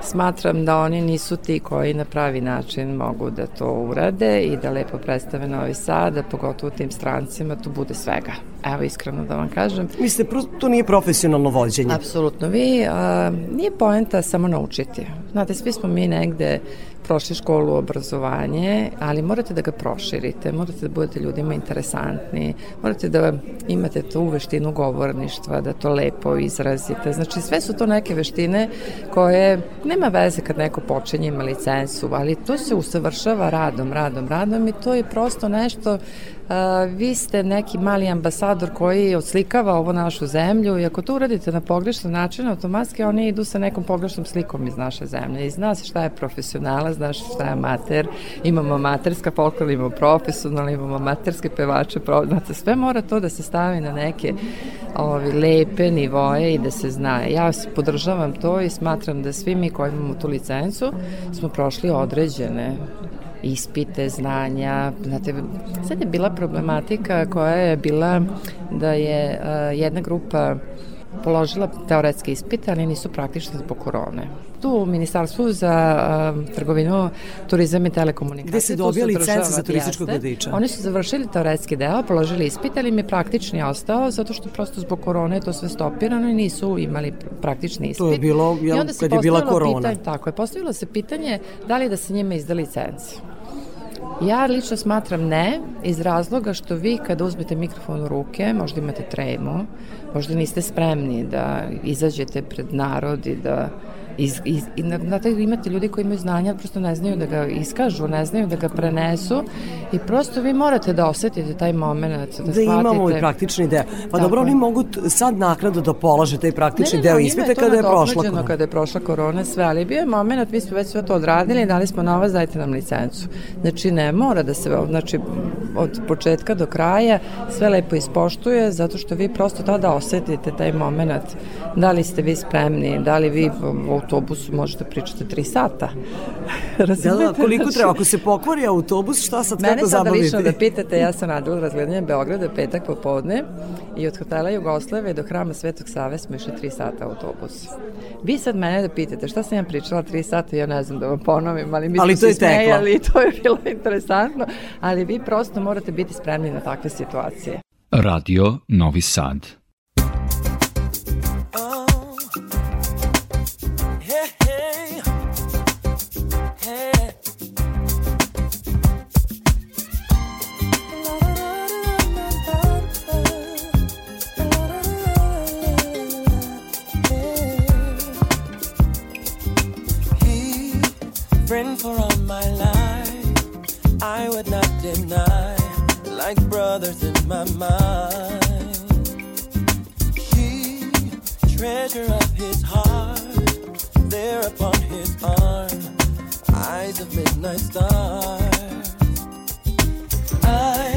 smatram da oni nisu ti koji na pravi način mogu da to urade i da lepo predstave Novi Sad, da pogotovo tim strancima tu bude svega. Evo iskreno da vam kažem. Mislite, to nije profesionalno vođenje. Apsolutno. Vi, a, nije poenta samo naučiti. Znate, svi smo mi negde prošli školu obrazovanje, ali morate da ga proširite, morate da budete ljudima interesantni, morate da imate tu veštinu govorništva, da to lepo izrazite. Znači, sve su to neke veštine koje nema veze kad neko počinje ima licencu, ali to se usavršava radom, radom, radom i to je prosto nešto vi ste neki mali ambasador koji odslikava ovo našu zemlju i ako to uradite na pogrešan način, automatski oni idu sa nekom pogrešnom slikom iz naše zemlje i zna se šta je profesionala, zna se šta je amater, imamo amaterska folklor, imamo profesionalno, imamo amaterske pevače, znate, sve mora to da se stavi na neke ovi, lepe nivoje i da se zna. Ja podržavam to i smatram da svi mi koji imamo tu licencu smo prošli određene ispite, znanja. Znate, sad je bila problematika koja je bila da je uh, jedna grupa položila teoretske ispite, ali nisu praktični zbog korone. Tu u Ministarstvu za uh, trgovinu, turizam i telekomunikacije. Gde se dobija licenca za turističkog vodiča. Oni su završili teoretski deo, položili ispit, ali im je praktični ostao, zato što prosto zbog korone je to sve stopirano i nisu imali praktični ispit. To je bilo, jel, I onda se kad je bila korona. Pitanje, tako je, postavilo se pitanje da li da se njima izda licenca. Ja lično smatram ne, iz razloga što vi kada uzmete mikrofon u ruke, možda imate tremu, možda niste spremni da izađete pred narod i da iz, iz, i na, znate, imate ljudi koji imaju znanja, prosto ne znaju da ga iskažu, ne znaju da ga prenesu i prosto vi morate da osetite taj moment, da, Da shvatite. imamo i praktični deo. Pa Tako dobro, oni mogu sad naknadno da polože taj praktični Ne, ne, deo ispita to kada je prošla korona. Kada je prošla korona, sve, ali bio je moment, mi smo već sve to odradili, dali smo novac, dajte nam licencu. Znači, ne mora da se, znači, od početka do kraja sve lepo ispoštuje, zato što vi prosto tada osetite taj moment, da li ste vi spremni, da li vi u autobusu možete pričati tri sata. Da, Razumete? da, koliko Znači, treba? Ako se pokvari autobus, šta sad Mene kako sada zabaviti? lično da pitate, ja sam radila razgledanje Beograda petak popodne i od hotela Jugoslave do hrama Svetog Save smo išli 3 sata autobus. Vi sad mene da pitate šta sam ja pričala 3 sata, ja ne znam da vam ponovim, ali mi Ali smo se smejali i to je bilo interesantno, ali vi prosto morate biti spremni na takve situacije. Radio Novi Sad. Friend for all my life, I would not deny, like brothers in my mind. She, treasure of his heart, there upon his arm, eyes of midnight stars. I've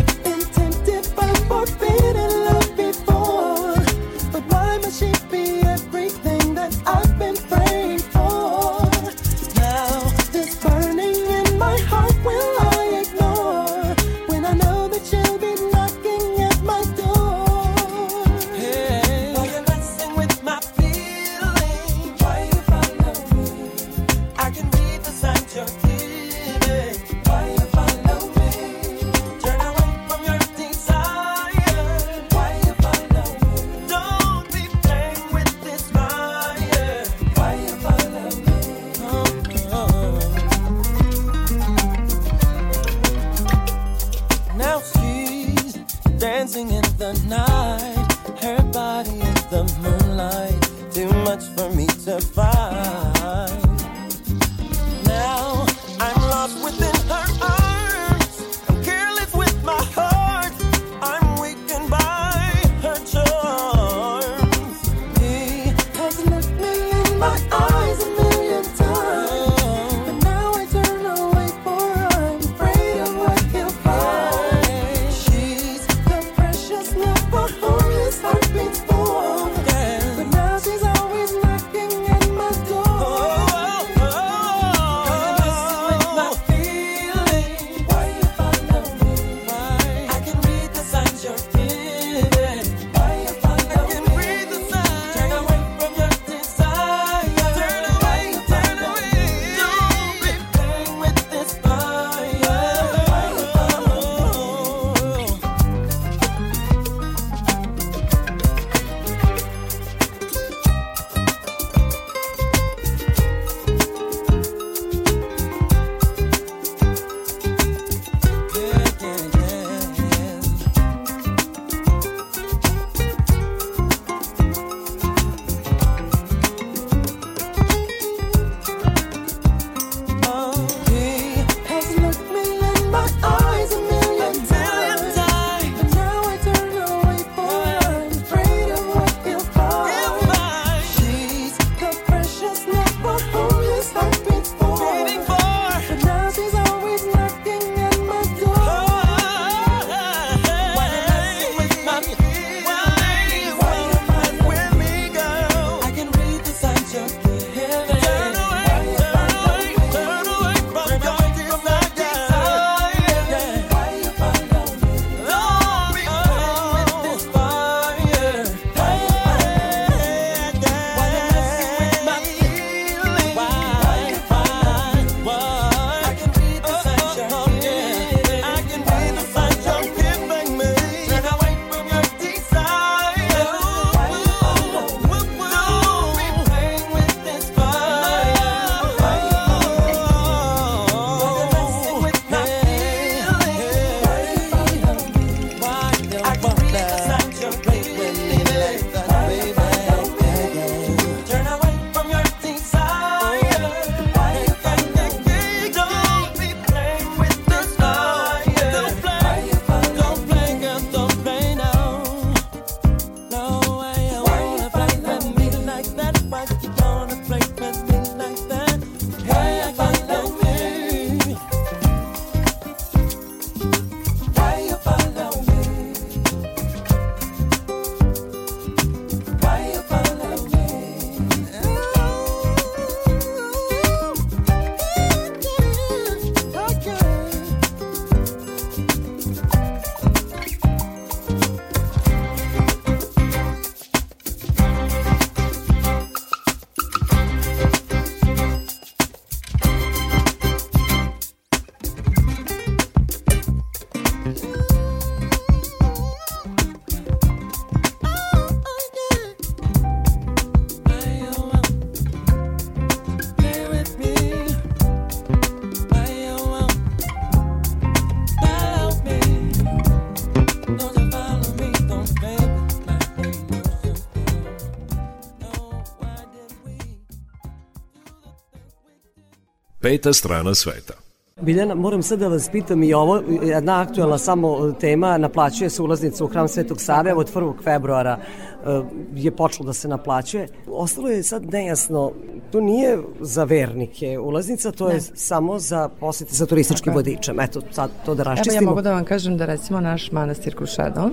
Peta strana sveta. Biljana, moram sad da vas pitam i ovo, jedna aktualna samo tema, naplaćuje se ulaznica u hram Svetog Save od 1. februara e, je počelo da se naplaćuje. Ostalo je sad nejasno, to nije za vernike ulaznica, to je Ne. samo za posete sa turističkim vodičem. Eto, sad to da Evo raščistimo. ja mogu da vam kažem da recimo naš manastir Krušedol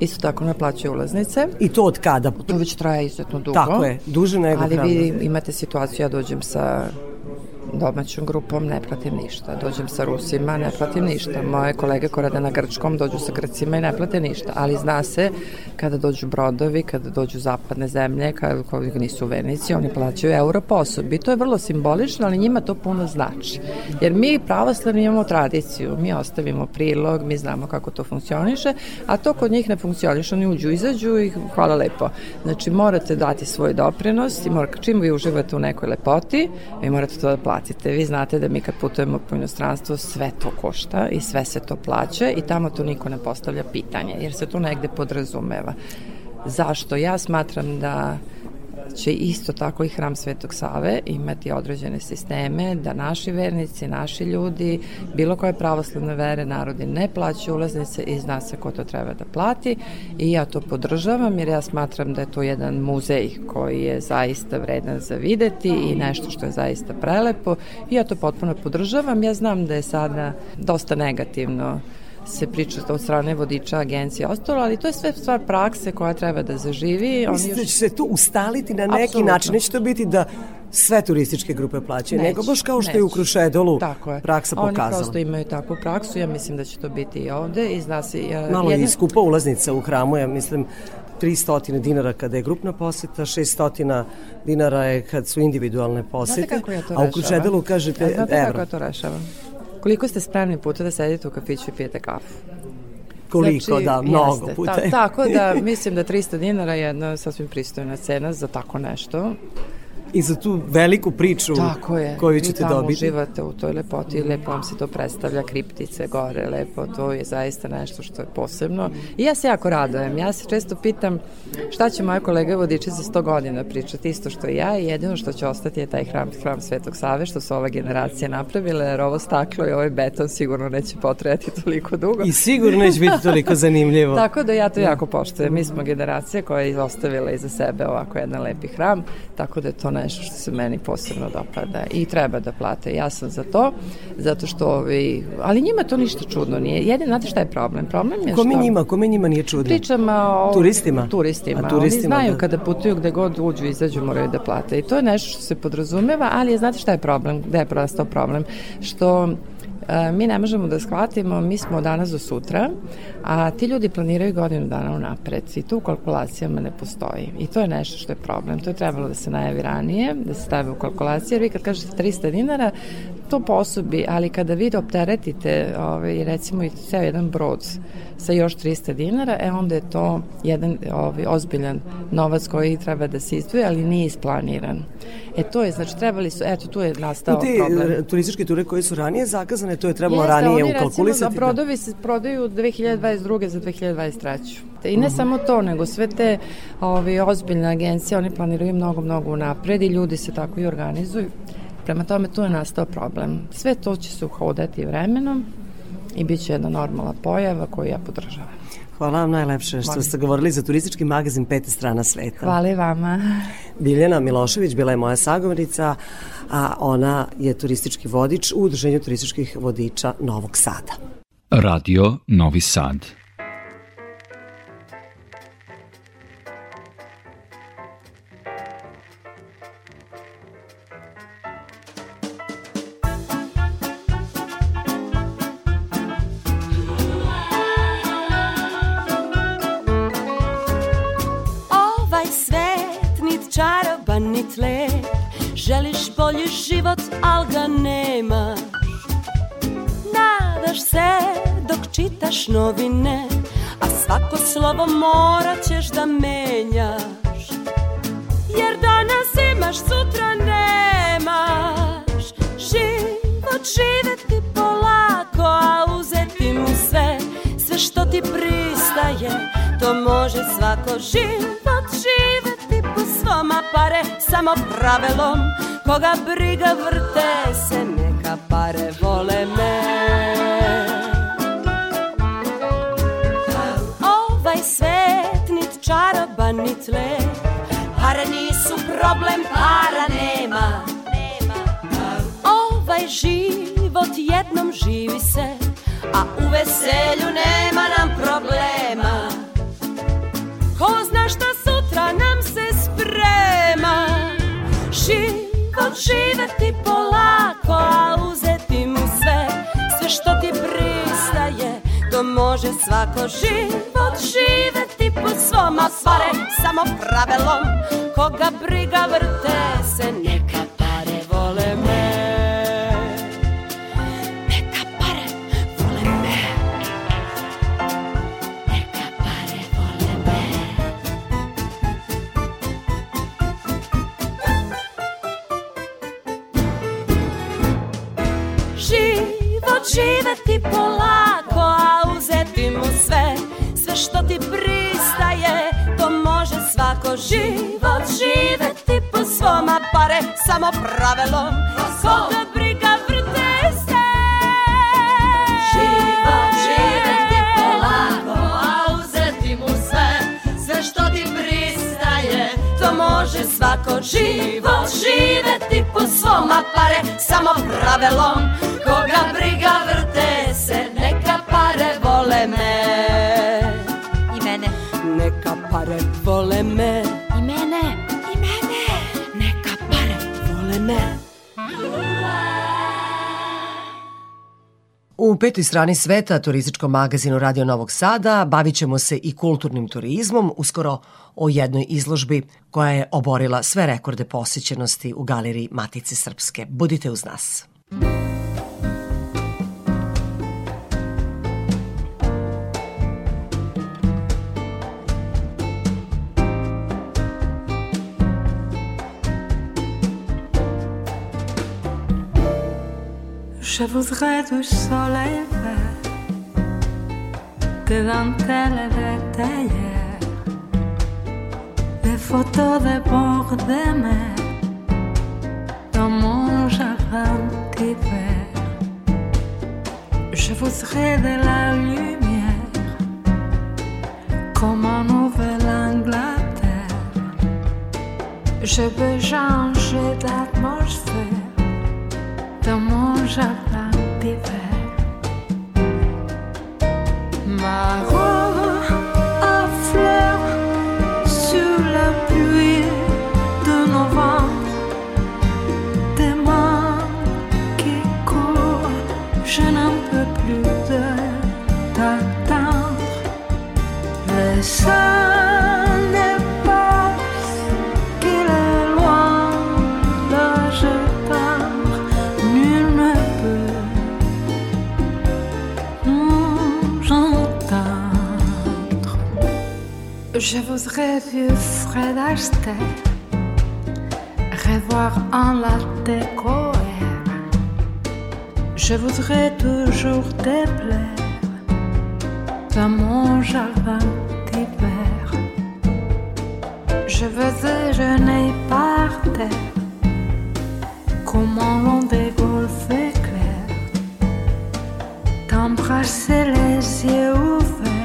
isto tako naplaćuje ulaznice. I to od kada? To već traje izuzetno dugo. Tako je, duže nego Ali vi imate situaciju, ja dođem sa domaćom grupom, ne platim ništa. Dođem sa Rusima, ne platim ništa. Moje kolege koje rade na Grčkom dođu sa Grcima i ne plate ništa. Ali zna se kada dođu brodovi, kada dođu zapadne zemlje, kada nisu vernici, oni plaćaju euro po osobi. To je vrlo simbolično, ali njima to puno znači. Jer mi pravoslavni imamo tradiciju, mi ostavimo prilog, mi znamo kako to funkcioniše, a to kod njih ne funkcioniše, oni uđu, izađu i hvala lepo. Znači morate dati svoj doprinos i mora, čim vi uživate u nekoj lepoti, vi morate to da. Vi znate da mi kad putujemo po inostranstvu sve to košta i sve se to plaća i tamo to niko ne postavlja pitanje, jer se to negde podrazumeva. Zašto? Ja smatram da će isto tako i hram Svetog Save imati određene sisteme da naši vernici, naši ljudi, bilo koje pravoslavne vere, narodi ne plaćaju ulaznice i zna se ko to treba da plati i ja to podržavam jer ja smatram da je to jedan muzej koji je zaista vredan za videti i nešto što je zaista prelepo i ja to potpuno podržavam. Ja znam da je sada dosta negativno se priča od strane vodiča agencije ostalo, ali to je sve stvar prakse koja treba da zaživi. Oni Mislite da će se to ustaliti na neki Apsolutno. način? Neće to biti da sve turističke grupe plaćaju, nego Neće, baš kao što je u neće. Krušedolu Tako je. praksa Oni pokazala. prosto imaju takvu praksu, ja mislim da će to biti i ovde i zna se... uh, Malo jedna- je skupa ulaznica u hramu, ja mislim 300 dinara kada je grupna poseta, 600 dinara je kad su individualne posete, Znate kako ja to a u rešavam? Krušedelu kažete A znate kako evro. ja to rešavam? Koliko ste spremni puta da sedite u kafiću i pijete kafu? Koliko, da, mnogo jeste. puta. Ta, tako da mislim da 300 dinara je jedna sasvim pristojna cena za tako nešto. I za tu veliku priču Tako je. koju Vi ćete tamo dobiti. uživate u toj lepoti i lepo vam se to predstavlja, kriptice gore, lepo, to je zaista nešto što je posebno. I ja se jako radojem. Ja se često pitam šta će moje kolege vodiči za 100 godina pričati isto što i ja i jedino što će ostati je taj hram, hram Svetog Save što su ova generacija napravile, jer ovo staklo i ovaj beton sigurno neće potrajati toliko dugo. I sigurno neće biti toliko zanimljivo. Tako da ja to jako poštujem. Mi smo generacija koja je ostavila iza sebe ovako jedan lepi hram, tako da je to nešto što se meni posebno dopada i treba da plate. Ja sam za to, zato što ovi, ali njima to ništa čudno nije. Jedin, znate šta je problem? Problem je Kome što... njima, kome njima nije čudno? Pričam o... Turistima? Turistima. A turistima, Oni znaju da. kada putuju gde god uđu i izađu moraju da plate. I to je nešto što se podrazumeva, ali je, znate šta je problem? Gde je prostao problem? Što mi ne možemo da shvatimo, mi smo danas do sutra, a ti ljudi planiraju godinu dana unapred i to u kalkulacijama ne postoji. I to je nešto što je problem. To je trebalo da se najavi ranije, da se stavi u kalkulacije, jer vi kad kažete 300 dinara, to po osobi, ali kada vi opteretite ovaj, recimo i ceo jedan brod sa još 300 dinara, e onda je to jedan ovaj, ozbiljan novac koji treba da se izdvoje, ali nije isplaniran. E to je, znači trebali su, eto tu je nastao te problem. e, turističke ture koje su ranije zakazane, to je trebalo Jeste, ranije oni ukalkulisati. recimo da brodovi se prodaju 2022. za 2023. I ne samo to, nego sve te ovi, ozbiljne agencije, oni planiraju mnogo, mnogo unapred i ljudi se tako i organizuju. Prema tome tu je nastao problem. Sve to će se uhodati vremenom i bit će jedna normalna pojava koju ja podržavam. Hvala vam najlepše što ste govorili za turistički magazin Pete strana sveta. Hvala i vama. Biljana Milošević bila je moja sagovornica, a ona je turistički vodič u Udruženju turističkih vodiča Novog Sada. Radio Novi Sad. Bolji život, al ga nemaš Nadaš se dok čitaš novine A svako slovo morat ćeš da menjaš. Jer danas imaš, sutra nemaš. Život živeti polako, a uzeti mu sve. Sve što ti pristaje, to može svako. Život živeti po svom, pare samo pravilom Koga briga vrte se, neka pare vole me. Ovaj svet nit čaroban nit lep. Pare nisu problem, para nema. Ovaj život jednom živi se A u veselju nema nam problema. Ko zna šta sutra nam Život živeti polako, a uzeti mu sve. Sve što ti pristaje, to može svako Život živeti po svom, a pare samo pravilom Koga briga vrte se, neka svako Život živeti po svom, a pare samo pravilom Koga briga vrte se. Život živeti polako, a uzeti mu sve. Sve što ti pristaje, to može svako. Život živeti po svom, a pare samo pravilom Koga briga vrte se, neka pare vole me petoj strani sveta, turističkom magazinu Radio Novog Sada, bavit ćemo se i kulturnim turizmom, uskoro o jednoj izložbi koja je oborila sve rekorde posjećenosti u galeriji Matice Srpske. Budite uz nas. Je voudrais du soleil vert, des dentelles de des photos de bord de mer dans mon jardin d'hiver. Je voudrais de la lumière comme en Nouvelle-Angleterre. Je veux changer d'atmosphère dans mon jardin d'hiver. Ma robe Je voudrais du Fred Astaire revoir en la découvert. Je voudrais toujours te plaire dans mon jardin d'hiver. Je veux déjeuner par terre comme un long des golfes éclairs, t'embrasser les yeux ouverts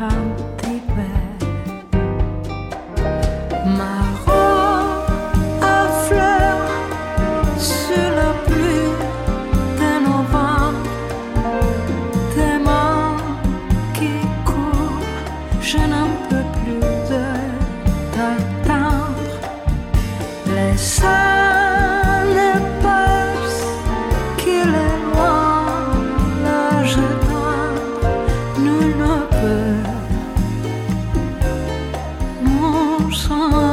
about olursan.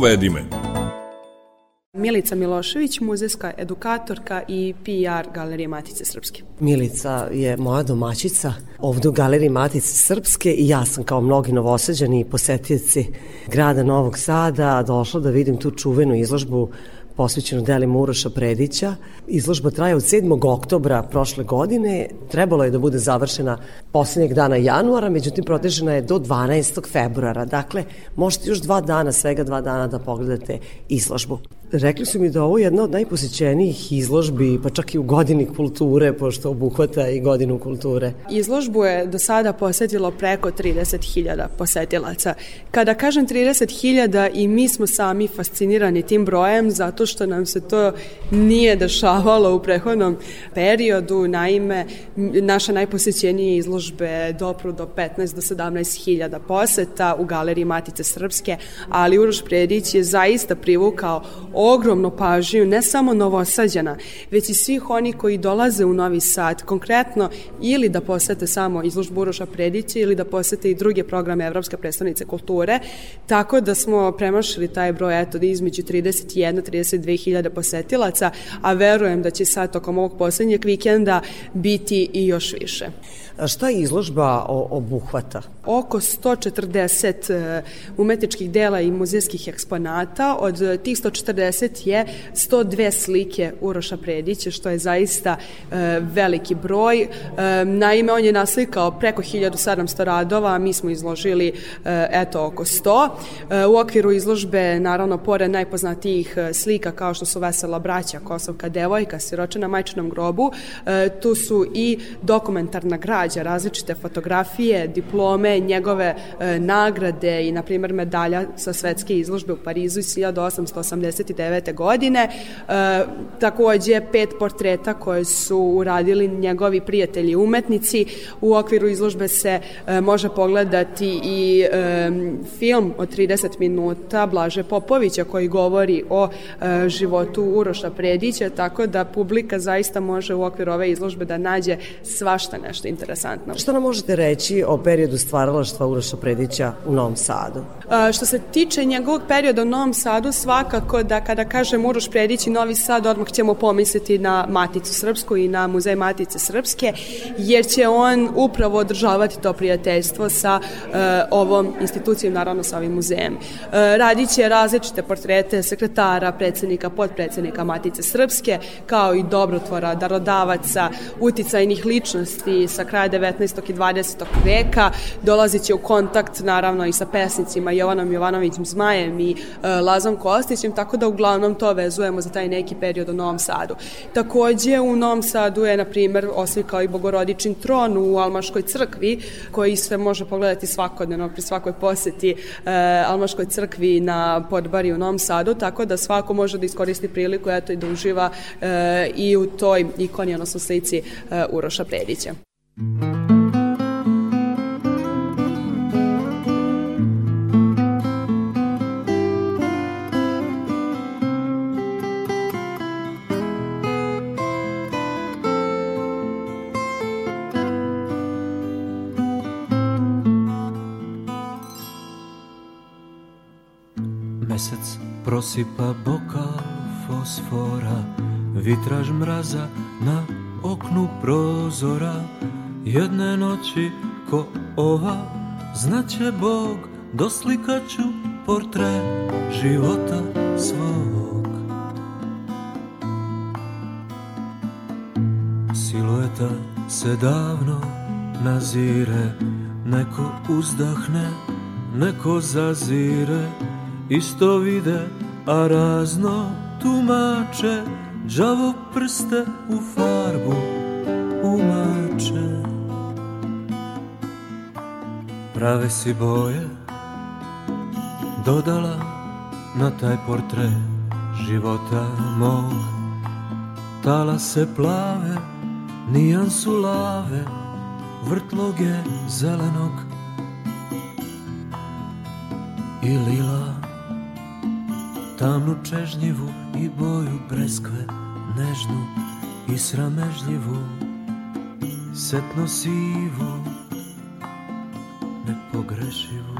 Povedi me. Milica Milošević, muzejska edukatorka i PR Galerije Matice Srpske. Milica je moja domaćica ovde u Galeriji Matice Srpske i ja sam kao mnogi novosađani i posetioci grada Novog Sada došla da vidim tu čuvenu izložbu posvećenu delima Uroša Predića. Izložba traje od 7. oktobra prošle godine. Trebalo je da bude završena poslednjeg dana januara, međutim protežena je do 12. februara. Dakle, možete još dva dana, svega dva dana da pogledate izložbu. Rekli su mi da ovo je jedna od najposećenijih izložbi, pa čak i u godini kulture, pošto obuhvata i godinu kulture. Izložbu je do sada posetilo preko 30.000 posetilaca. Kada kažem 30.000 i mi smo sami fascinirani tim brojem zato što nam se to nije dešavalo u prehodnom periodu. Naime, naše najposećenije izložbe dopru do 15 do 17.000 poseta u galeriji Matice Srpske, ali Uroš Predić je zaista privukao ogromnu pažnju ne samo novosađana, već i svih oni koji dolaze u Novi Sad, konkretno ili da posete samo izložbu Uroša Predića ili da posete i druge programe Evropske predstavnice kulture, tako da smo premašili taj broj eto između 31-32 hiljada posetilaca, a verujem da će sad tokom ovog poslednjeg vikenda biti i još više. Šta izložba obuhvata? Oko 140 e, umetničkih dela i muzejskih eksponata. Od tih 140 je 102 slike Uroša Predića, što je zaista e, veliki broj. E, naime, on je naslikao preko 1700 radova, a mi smo izložili eto oko 100. E, u okviru izložbe, naravno, pored najpoznatijih slika kao što su Vesela braća, Kosovka devojka, Siroča na majčinom grobu, tu su i dokumentarna građa, različite fotografije, diplome, njegove e, nagrade i, na primjer, medalja sa svetske izložbe u Parizu iz 1889. godine. E, takođe, pet portreta koje su uradili njegovi prijatelji umetnici. U okviru izložbe se e, može pogledati i e, film od 30 minuta Blaže Popovića koji govori o e, životu Uroša Predića, tako da publika zaista može u okviru ove izložbe da nađe svašta nešto interesantno. Šta nam možete reći o periodu stvaralaštva Uroša Predića u Novom Sadu? A, što se tiče njegovog perioda u Novom Sadu, svakako da kada kažem Uroš Predić i Novi Sad, odmah ćemo pomisliti na Maticu Srpsku i na Muzej Matice Srpske, jer će on upravo održavati to prijateljstvo sa e, ovom institucijom, naravno sa ovim muzejem. E, radit će različite portrete sekretara, predsednika, podpredsednika Matice Srpske, kao i dobrotvora, darodavaca, uticajnih ličnosti sa kraja 19. i 20. veka. Dolazit će u kontakt, naravno, i sa pesnicima Jovanom Jovanovićem Zmajem i e, Lazom Kostićem, tako da uglavnom to vezujemo za taj neki period u Novom Sadu. Takođe, u Novom Sadu je, na primer, oslikao i Bogorodičin tron u Almaškoj crkvi, koji se može pogledati svakodnevno pri svakoj poseti e, Almaškoj crkvi na Podbari u Novom Sadu, tako da svako može da iskoristi priliku eto, i da uživa e, i u toj ikoni, odnosno slici e, Uroša Predića. Mesec prosipa bokal fosfora Vitraž mraza na oknu prozora Jedne noći ko ova Znaće Bog doslikaću portret života svog. Silueta se davno nazire Neko uzdahne, neko zazire Isto vide, a razno tumače Đavo prste u farbu Prave si boje dodala na taj portret života mog. Talase plave, nijansu lave, vrtloge zelenog i lila. Tamnu čežnjivu i boju breskve nežnu i sramežljivu Setno sivu, nepogrešivu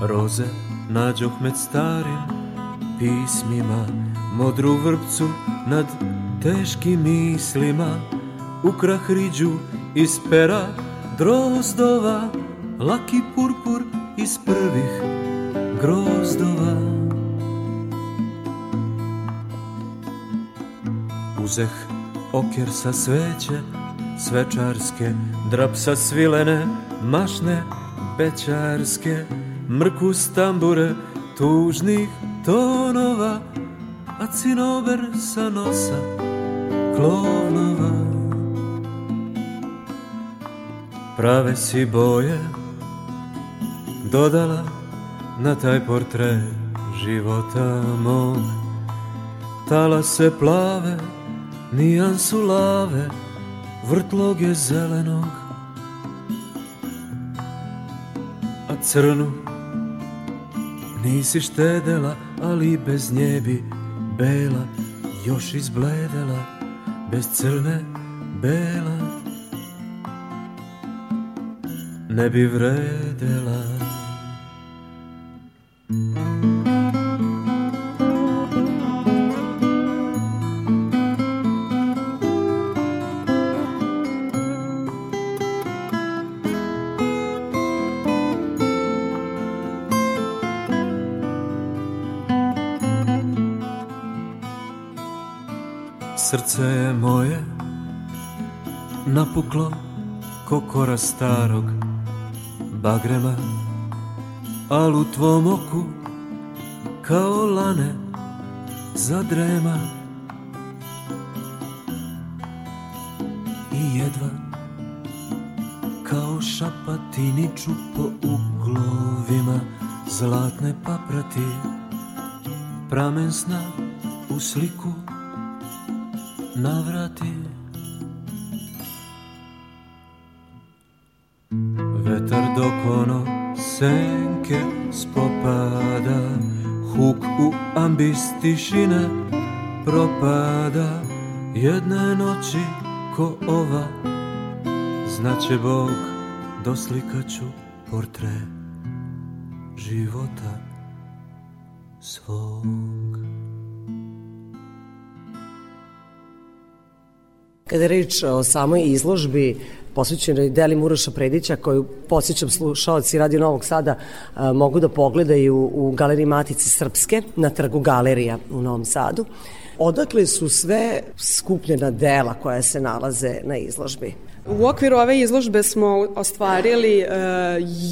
Roze nađoh med starim pismima Modru vrpcu nad teškim mislima. Ukrah riđu iz pera drozdova Laki purpur iz prvih grozdova. Uzeh okjer sa sveće svečarske Drap sa svilene mašne bećarske Mrkus tambure tužnih tonova A cinober sa nosa klovnova. Prave si boje dodala na taj portret života mog. Talase plave, nijansu lave, vrtloge zelenog A crnu nisi štedela, ali bez nje bi bela još izbledela Bez crne bela ne bi vredela moje napuklo ko kora starog bagrema Al u tvom oku kao lane zadrema I jedva kao šapatiniču po uglovima Zlatne paprati pramen sna u sliku navrati. Vetar dok ono senke spopada Huk u ambis tišine propada. Jedne noći ko ova Znaće Bog doslikaću portret života svog Kada je reč o samoj izložbi posvećenoj deli Muroša Predića, koju posjećam slušalci Radio Novog Sada mogu da pogledaju u Galeriji Matice Srpske na trgu Galerija u Novom Sadu. Odakle su sve skupljena dela koja se nalaze na izložbi? U okviru ove izložbe smo ostvarili e,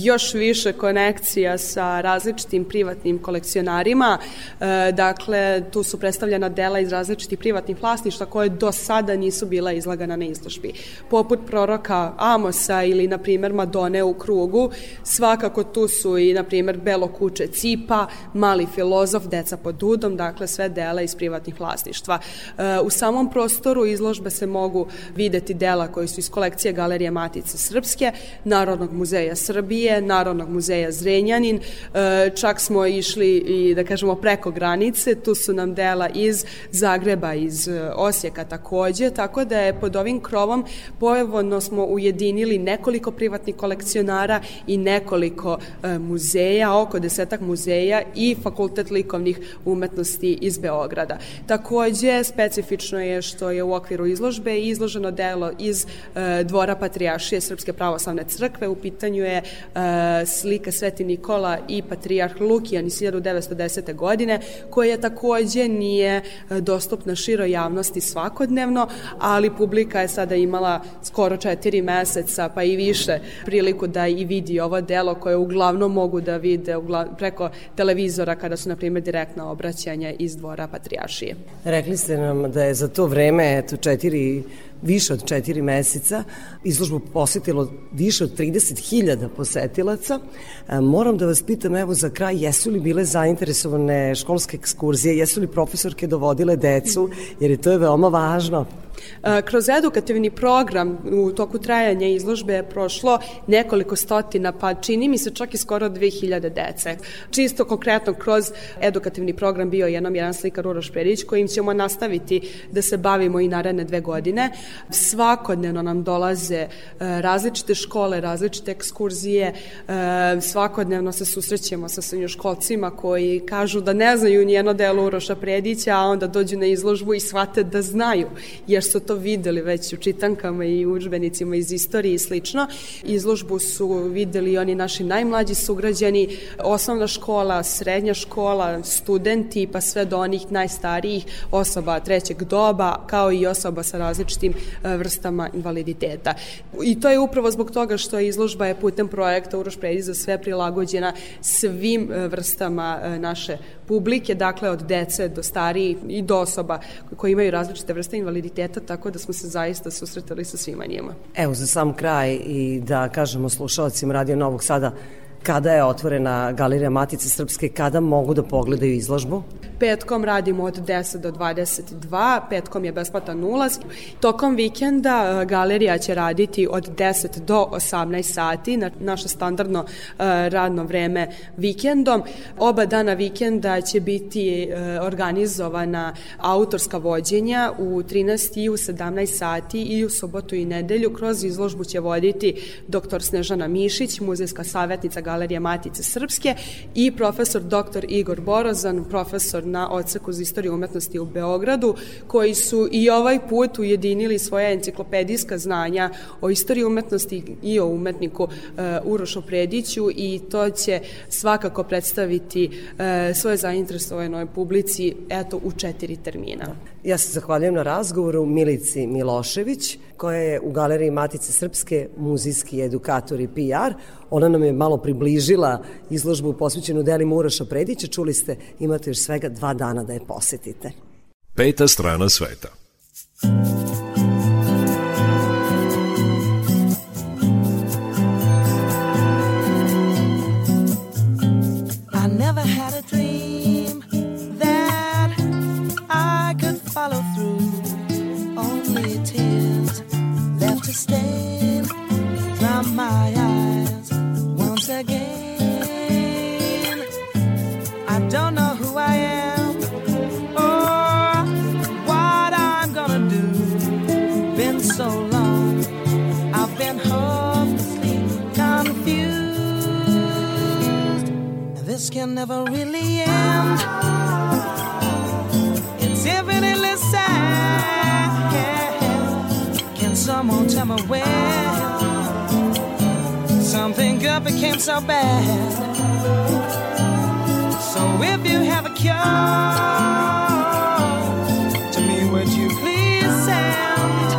još više konekcija sa različitim privatnim kolekcionarima. E, dakle, tu su predstavljena dela iz različitih privatnih vlasništva koje do sada nisu bila izlagana na izložbi. Poput proroka Amosa ili, na primer, Madone u krugu. Svakako tu su i, na primer, Belo kuće Cipa, Mali filozof, Deca pod dudom, dakle sve dela iz privatnih vlasništva. E, u samom prostoru izložbe se mogu videti dela koji su iz kolekcije Galerije Matice Srpske, Narodnog muzeja Srbije, Narodnog muzeja Zrenjanin, e, čak smo išli i da kažemo preko granice, tu su nam dela iz Zagreba, iz e, Osijeka takođe, tako da je pod ovim krovom pojevodno smo ujedinili nekoliko privatnih kolekcionara i nekoliko e, muzeja, oko desetak muzeja i Fakultet likovnih umetnosti iz Beograda. Takođe, specifično je što je u okviru izložbe izloženo delo iz dvora Patrijašije Srpske pravoslavne crkve. U pitanju je slika Sveti Nikola i Patrijarh Lukijan iz 1910. godine, koja takođe nije dostupna široj javnosti svakodnevno, ali publika je sada imala skoro četiri meseca, pa i više, priliku da i vidi ovo delo koje uglavnom mogu da vide preko televizora kada su, na primjer, direktna obraćanja iz dvora Patrijašije. Rekli ste nam da je za to vreme, eto, četiri više od četiri meseca. Izložbu posetilo više od 30.000 posetilaca. E, Moram da vas pitam, evo za kraj, jesu li bile zainteresovane školske ekskurzije, jesu li profesorke dovodile decu, jer je to je veoma važno. Kroz edukativni program u toku trajanja izložbe je prošlo nekoliko stotina, pa čini mi se čak i skoro 2000 dece. Čisto konkretno kroz edukativni program bio je jedan slikar Uroš Perić kojim ćemo nastaviti da se bavimo i naredne dve godine. Svakodnevno nam dolaze e, različite škole, različite ekskurzije, e, svakodnevno se susrećemo sa srednjoškolcima koji kažu da ne znaju nijedno delo Uroša Predića, a onda dođu na izložbu i shvate da znaju, jer su to videli već u čitankama i učbenicima iz istorije i slično. Izložbu su videli oni naši najmlađi sugrađani, osnovna škola, srednja škola, studenti, pa sve do onih najstarijih osoba trećeg doba, kao i osoba sa različitim e, vrstama invaliditeta. I to je upravo zbog toga što izložba je putem projekta Uroš Predić za sve prilagođena svim e, vrstama e, naše publike, dakle od dece do starijih i do osoba koji imaju različite vrste invaliditeta, tako da smo se zaista susretali sa svima njima. Evo za sam kraj i da kažemo slušalcima Radio Novog Sada kada je otvorena Galerija Matice Srpske, kada mogu da pogledaju izložbu? Petkom radimo od 10 do 22, petkom je besplatan ulaz. Tokom vikenda e, galerija će raditi od 10 do 18 sati, na naše standardno e, radno vreme vikendom. Oba dana vikenda će biti e, organizovana autorska vođenja u 13 i u 17 sati i u sobotu i nedelju. Kroz izložbu će voditi dr. Snežana Mišić, muzejska savjetnica Galerije Matice Srpske i profesor dr. Igor Borozan, profesor na odseku za istoriju umetnosti u Beogradu, koji su i ovaj put ujedinili svoje enciklopedijska znanja o istoriji umetnosti i o umetniku uh, Urošu Prediću i to će svakako predstaviti uh, svoje zainteresovanoj publici eto u četiri termina. Ja se zahvaljujem na razgovoru Milici Milošević, koja je u Galeriji Matice Srpske muzijski edukator i PR. Ona nam je malo približila izložbu posvećenu delima Uroša Predića. Čuli ste, imate još svega dva dana da je posetite. Peta strana sveta. I really end. It's infinitely sad. Someone tell me when something good became so bad? So if you have a cure to me, would you please send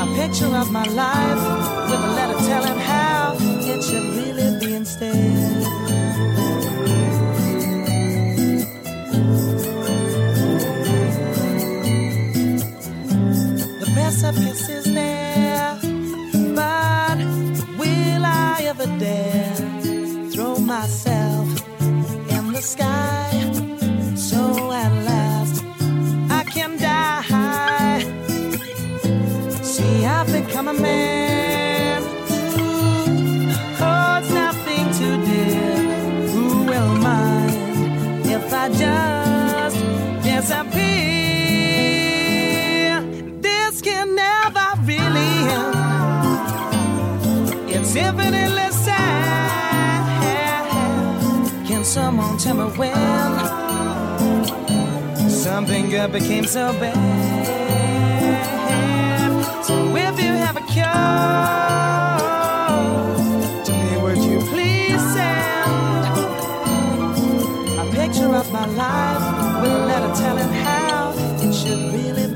a picture of my life with a letter telling how it should really be instead? Is there, but will I ever dare throw myself in the sky? So at last I can die. See, I've become a man infinitely sad. Can someone tell me when something good became so bad? So if you have a cure to me, would you please send a picture of my life with a letter telling how it should really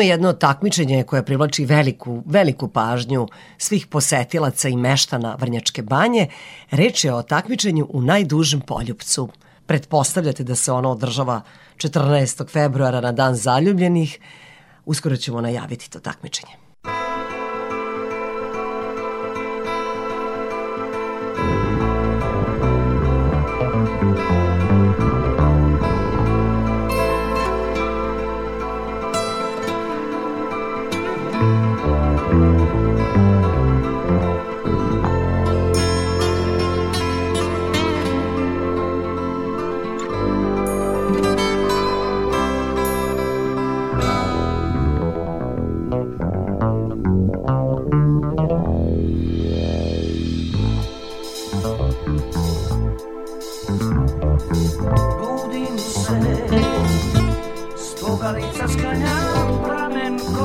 Ima jedno takmičenje koje privlači veliku, veliku pažnju svih posetilaca i meštana Vrnjačke banje. Reč je o takmičenju u najdužem poljupcu. Pretpostavljate da se ono održava 14. februara na dan zaljubljenih. Uskoro ćemo najaviti to takmičenje.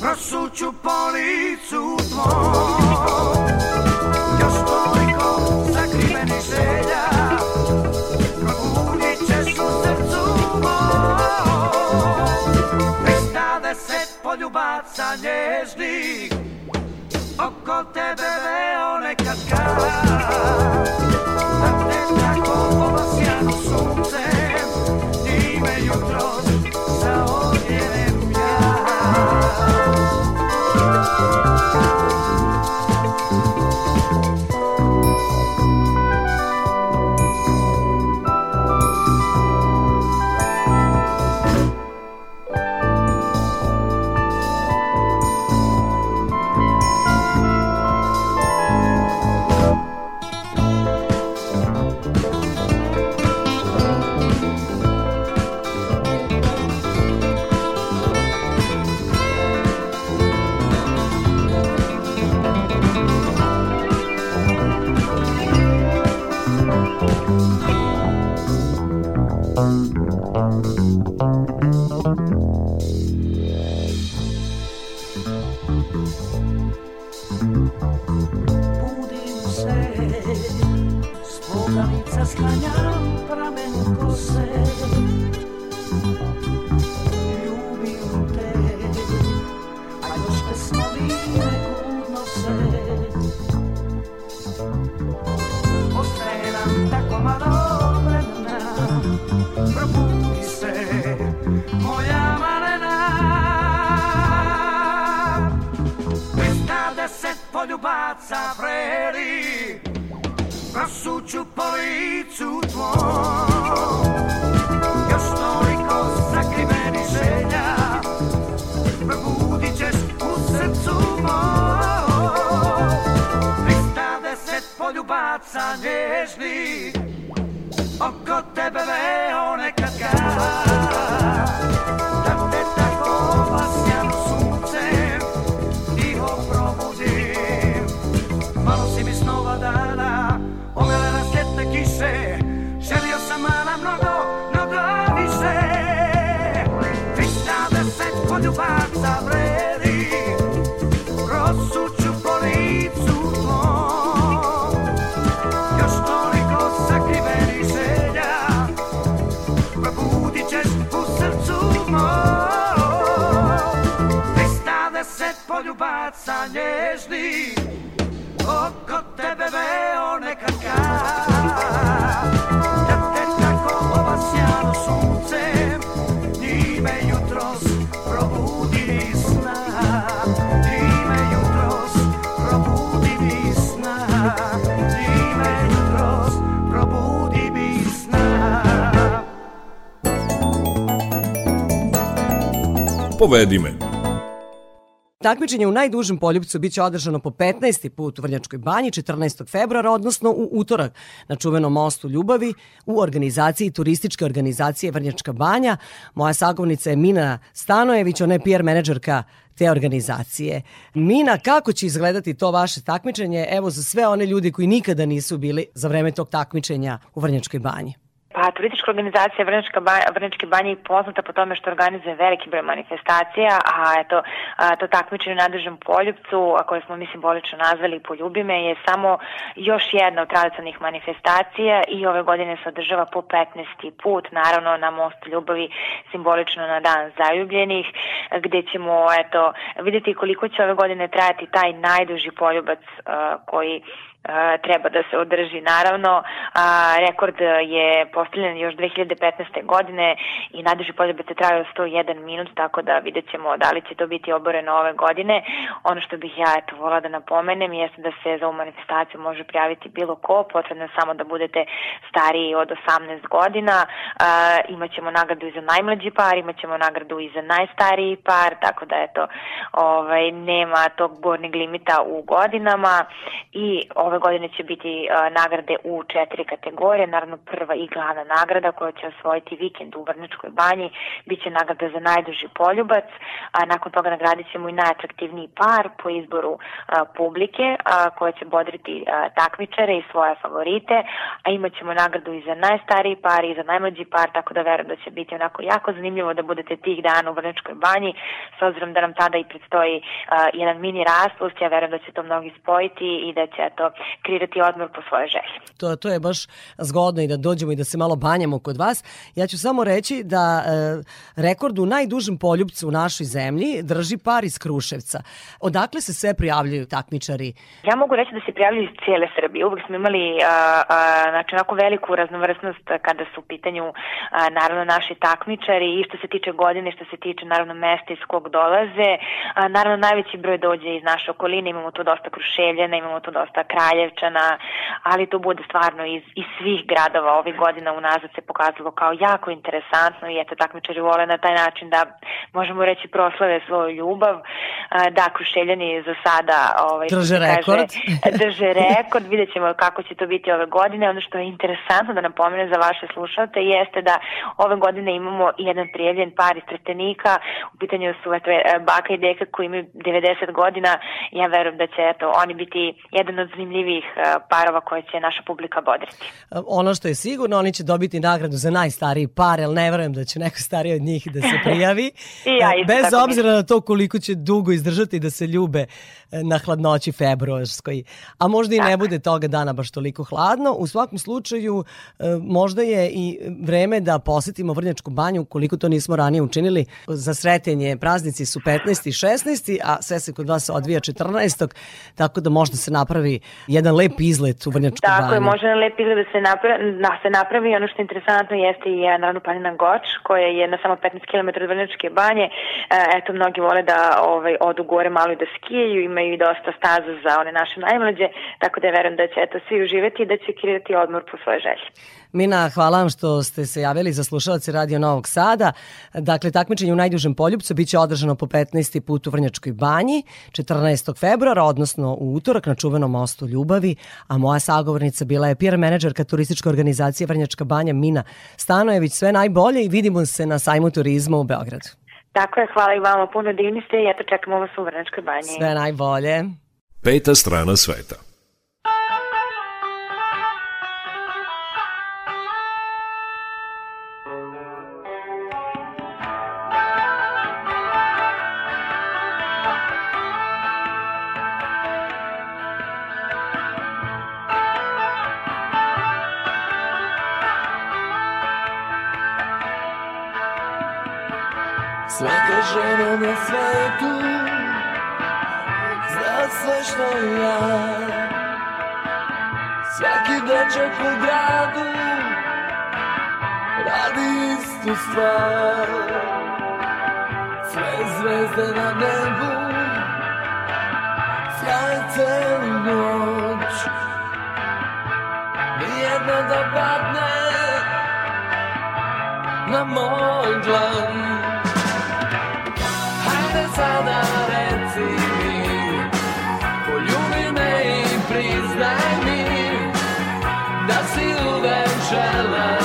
Prosuću po licu tvoj Još toliko zakriveni želja Probudit ćeš u srcu moj Pristade deset poljubaca nježnih Oko tebe veo nekad kad. povedi me. Takmičenje u najdužem poljubcu biće održano po 15. put u Vrnjačkoj banji 14. februara, odnosno u utorak na čuvenom mostu Ljubavi u organizaciji turističke organizacije Vrnjačka banja. Moja sagovnica je Mina Stanojević, ona je PR menadžerka te organizacije. Mina, kako će izgledati to vaše takmičenje? Evo za sve one ljudi koji nikada nisu bili za vreme tog takmičenja u Vrnjačkoj banji. Pa, turistička organizacija Vrnjačka banja, banje je poznata po tome što organizuje veliki broj manifestacija, a eto, a, to takmičenje u nadležnom poljubcu, a koje smo mi simbolično nazvali Poljubi me, je samo još jedna od tradicionalnih manifestacija i ove godine se održava po 15. put, naravno na mostu Ljubavi, simbolično na dan zaljubljenih, gde ćemo eto, videti koliko će ove godine trajati taj najduži poljubac a, koji treba da se održi naravno. A, rekord je postavljen još 2015. godine i najduži poljubac je trajao 101 minut, tako da vidjet ćemo da li će to biti oboreno ove godine. Ono što bih ja eto volila da napomenem jeste da se za ovu manifestaciju može prijaviti bilo ko, potrebno je samo da budete stariji od 18 godina. A, imaćemo nagradu i za najmlađi par, imaćemo nagradu i za najstariji par, tako da eto, ovaj, nema tog gornjeg limita u godinama i ove godine će biti a, nagrade u četiri kategorije, naravno prva i glavna nagrada koja će osvojiti vikend u Vrnečkoj banji, bit će nagrada za najduži poljubac, a nakon toga nagradit ćemo i najatraktivniji par po izboru a, publike a, koja će bodriti a, takmičare i svoje favorite, a imat ćemo nagradu i za najstariji par i za najmlađi par, tako da verujem da će biti onako jako zanimljivo da budete tih dana u Vrnečkoj banji, s obzirom da nam tada i predstoji a, jedan mini raspust, ja verujem da će to mnogi spojiti i da će to kreirati odmor po svoje želje. To, to je baš zgodno i da dođemo i da se malo banjamo kod vas. Ja ću samo reći da e, rekord u najdužem poljubcu u našoj zemlji drži par iz Kruševca. Odakle se sve prijavljuju takmičari? Ja mogu reći da se prijavljuju iz cijele Srbije. Uvek smo imali a, a, znači, onako veliku raznovrsnost kada su u pitanju a, naravno naši takmičari i što se tiče godine, što se tiče naravno mesta iz kog dolaze. A, naravno najveći broj dođe iz naše okoline, imamo tu dosta Kruševljana, imamo tu dosta Kraljevčana, ali to bude stvarno iz, iz svih gradova ovih godina unazad se pokazalo kao jako interesantno i eto takmičari vole na taj način da možemo reći proslave svoju ljubav. Da, Kruševljani za sada ovaj, Drže kaže, rekord. drže rekord, vidjet ćemo kako će to biti ove godine. Ono što je interesantno da napomenem za vaše slušalce jeste da ove godine imamo jedan prijavljen par iz Trstenika, u pitanju su eto, e, baka i deka koji imaju 90 godina, ja verujem da će eto, oni biti jedan od zanimljivih e, parova koje će naša publika bodriti. Ono što je sigurno, oni će dobiti nagradu za najstariji par, ali ne verujem da će neko stariji od njih da se prijavi. I ja isto Bez obzira na to koliko će dugo izdržati da se ljube e, na hladnoći februarskoj. A možda i ne bude toga dana baš toliko hladno. U svakom slučaju, e, možda je i vreme da posetimo Vrnjačku banju, koliko to nismo ranije učinili. Za sretenje praznici su 15. i 16. a sve se kod vas odvija 14. Tako da možda se napravi jedan lep izlet u Vrnjačku banju. Tako je, može na lep izgled da se napravi, da se napravi. Ono što je interesantno jeste i je naravno planina Goč, koja je na samo 15 km od Vrnjačke banje. E, Eto, mnogi vole da ovaj, odu gore malo i da skijaju, imaju i dosta staza za one naše najmlađe, tako da ja verujem da će eto, svi uživati i da će kreirati odmor po svoje želje. Mina, hvala vam što ste se javili za slušalce Radio Novog Sada. Dakle, takmičenje u najdužem poljubcu biće održano po 15. put u Vrnjačkoj banji 14. februara, odnosno u utorak na čuvenom mostu Ljubavi, a moja sagovornica bila je PR menadžerka turističke organizacije Vrnjačka banja Mina Stanojević. Sve najbolje i vidimo se na sajmu turizma u Beogradu. Tako je, hvala i vama, puno divni ste i eto čekamo vas u Vrnjačkoj banji. Sve najbolje. Peta strana sveta. Žena na svetu Zna sve što ja. Svaki dečak u gradu Radi istu stvar. Sve zvezde na nebu Sjaje celu noć. Nijedna da padne Na moj dlan sada reci mi Poljubi me i priznaj mi Da si uvek želela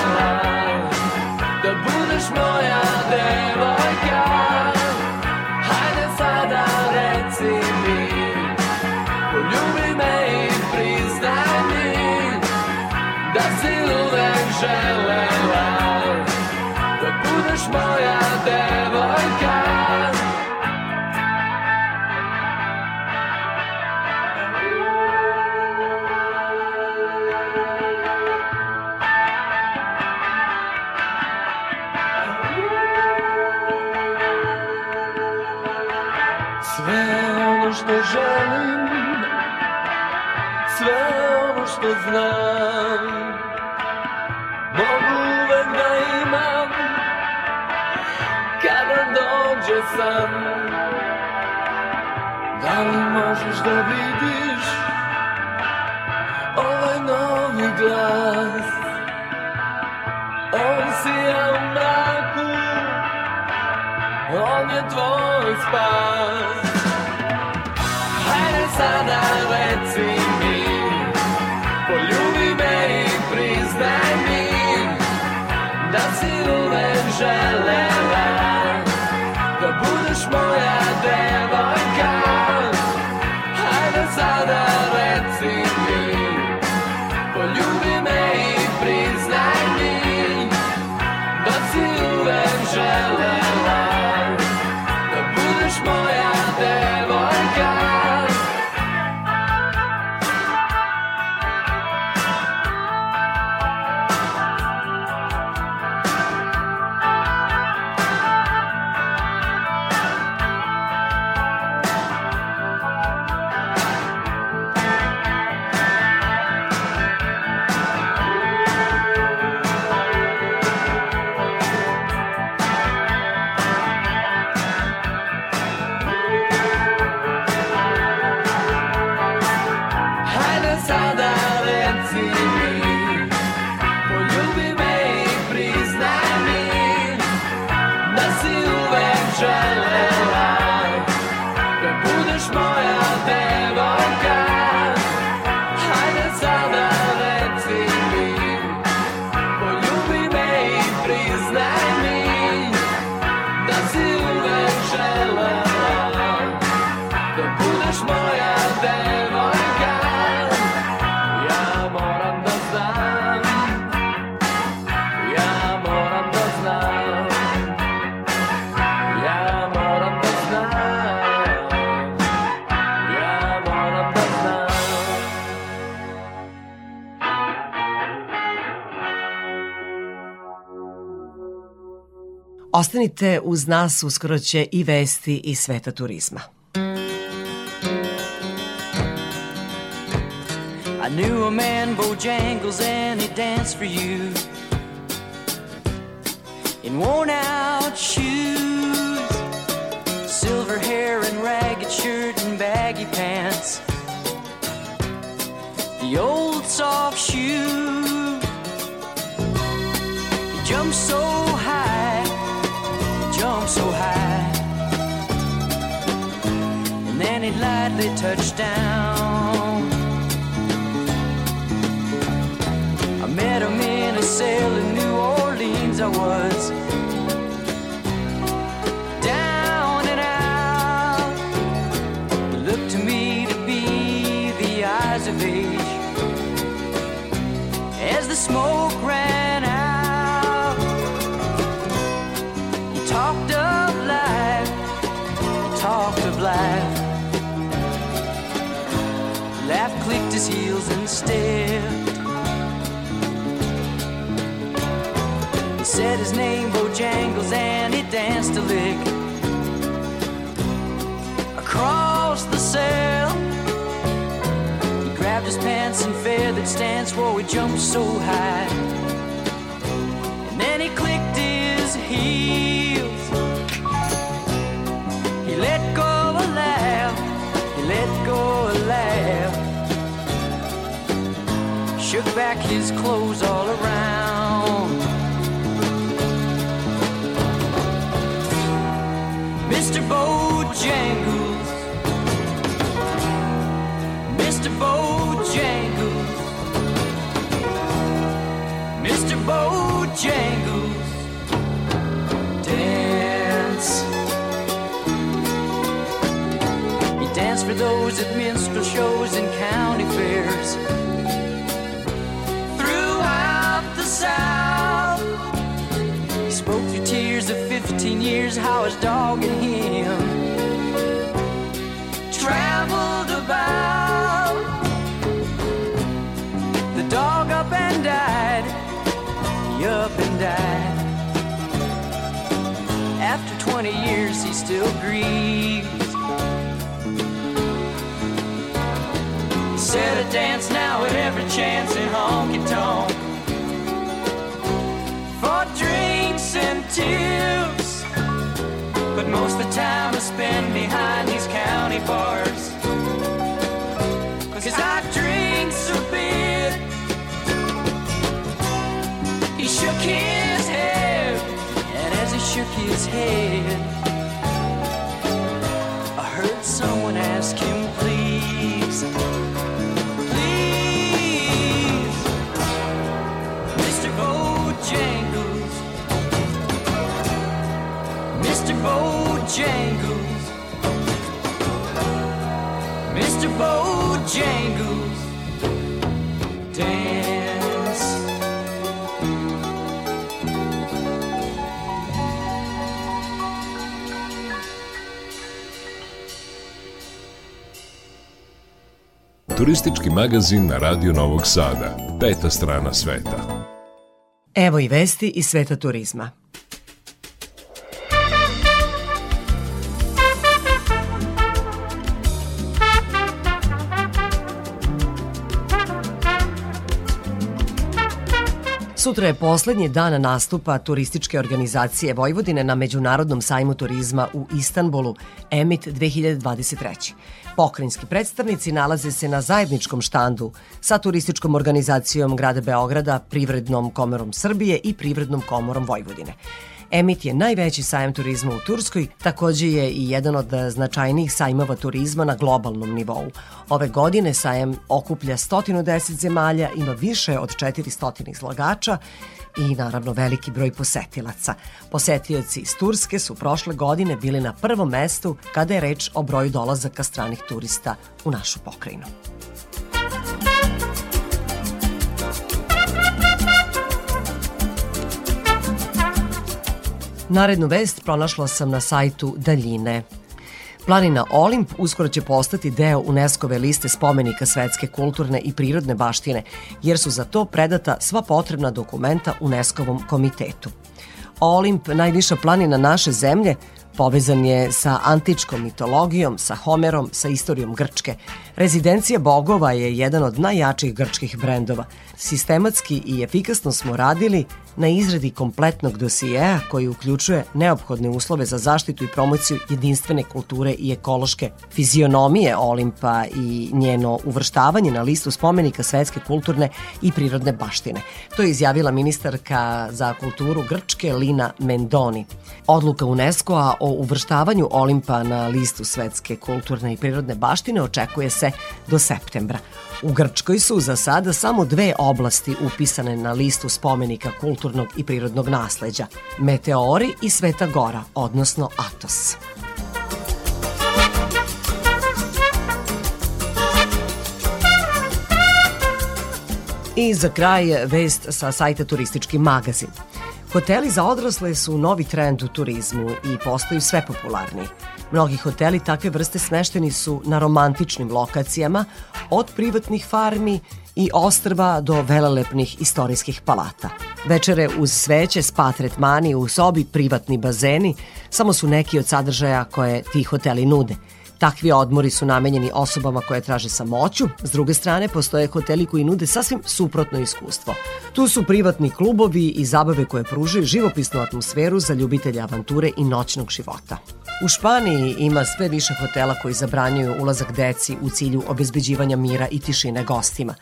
Da budeš moja devojka. Hajde sada reci mi Poljubi me i priznaj mi Da si uvek želela Da budeš moja devojka znam Mogu uvek da imam Kada dođe sam Da li možeš da vidiš Ovaj novi glas? On sija u mraku On je tvoj spas. Hajde sada Ostanite uz nas, uskoro će i vesti iz sveta turizma. I knew a man, Bojangles, and he danced for you in worn out shoes, silver hair and ragged shirt and baggy pants. The old soft shoe. He jumped so then lightly touched down. I met him in a cell in New Orleans. I was down and out. He looked to me to be the eyes of age. As the smoke heels. He said his name Bojangles and he danced a lick across the cell. He grabbed his pants and feathered stance, whoa, he jumped so high. And then he clicked his heels. He let go a laugh, he let go a laugh shook back his clothes all around. Mr. Bojangles, Mr. Bojangles, Mr. Bojangles, dance. He danced for those at minstrel shows and county fairs. Tears of 15 years how his dog and him traveled about. The dog up and died, he up and died. After 20 years, he still grieves. He said, I dance now at every chance in honky tonk and tips. But most of the time I spend behind these county bars. Cause I drink so bit. He shook his head, and as he shook his head, Bojangles, Mr. Bojangles, dance. Turistički magazin na Radio Novog Sada. Peta strana sveta. Evo i vesti iz sveta turizma. Sutra je poslednji dan nastupa turističke organizacije Vojvodine na Međunarodnom sajmu turizma u Istanbulu, EMIT 2023. Pokrinjski predstavnici nalaze se na zajedničkom štandu sa turističkom organizacijom Grada Beograda, Privrednom komorom Srbije i Privrednom komorom Vojvodine. EMIT je najveći sajam turizma u Turskoj, takođe je i jedan od značajnijih sajmova turizma na globalnom nivou. Ove godine sajam okuplja 110 zemalja, ima više od 400 izlagača i naravno veliki broj posetilaca. Posetioci iz Turske su prošle godine bili na prvom mestu kada je reč o broju dolazaka stranih turista u našu pokrajinu. Narednu vest pronašla sam na sajtu Daljine. Planina Olimp uskoro će postati deo UNESCO-ve liste spomenika svetske kulturne i prirodne baštine, jer su za to predata sva potrebna dokumenta UNESCO-vom komitetu. Olimp, najviša planina naše zemlje, povezan je sa antičkom mitologijom, sa Homerom, sa istorijom Grčke. Rezidencija bogova je jedan od najjačih grčkih brendova. Sistematski i efikasno smo radili na izradi kompletnog dosijeja koji uključuje neophodne uslove za zaštitu i promociju jedinstvene kulture i ekološke fizionomije Olimpa i njeno uvrštavanje na listu spomenika svetske kulturne i prirodne baštine. To je izjavila ministarka za kulturu Grčke Lina Mendoni. Odluka UNESCO-a o uvrštavanju Olimpa na listu svetske kulturne i prirodne baštine očekuje se do septembra. U Grčkoj su za sada samo dve oblasti upisane na listu spomenika kulturnog i prirodnog nasleđa, Meteori i Sveta Gora, odnosno Atos. I za kraj vest sa sajta Turistički magazin. Hoteli za odrasle su novi trend u turizmu i postaju sve popularniji. Mnogi hoteli takve vrste smešteni su na romantičnim lokacijama, od privatnih farmi i ostrva do velelepnih istorijskih palata. Večere uz sveće, spa tretmani, u sobi privatni bazeni, samo su neki od sadržaja koje ti hoteli nude. Takvi odmori su namenjeni osobama koje traže samoću, s druge strane postoje hoteli koji nude sasvim suprotno iskustvo. Tu su privatni klubovi i zabave koje pružaju živopisnu atmosferu za ljubitelje avanture i noćnog života. U Španiji ima sve više hotela koji zabranjuju ulazak deci u cilju obezbeđivanja mira i tišine gostima.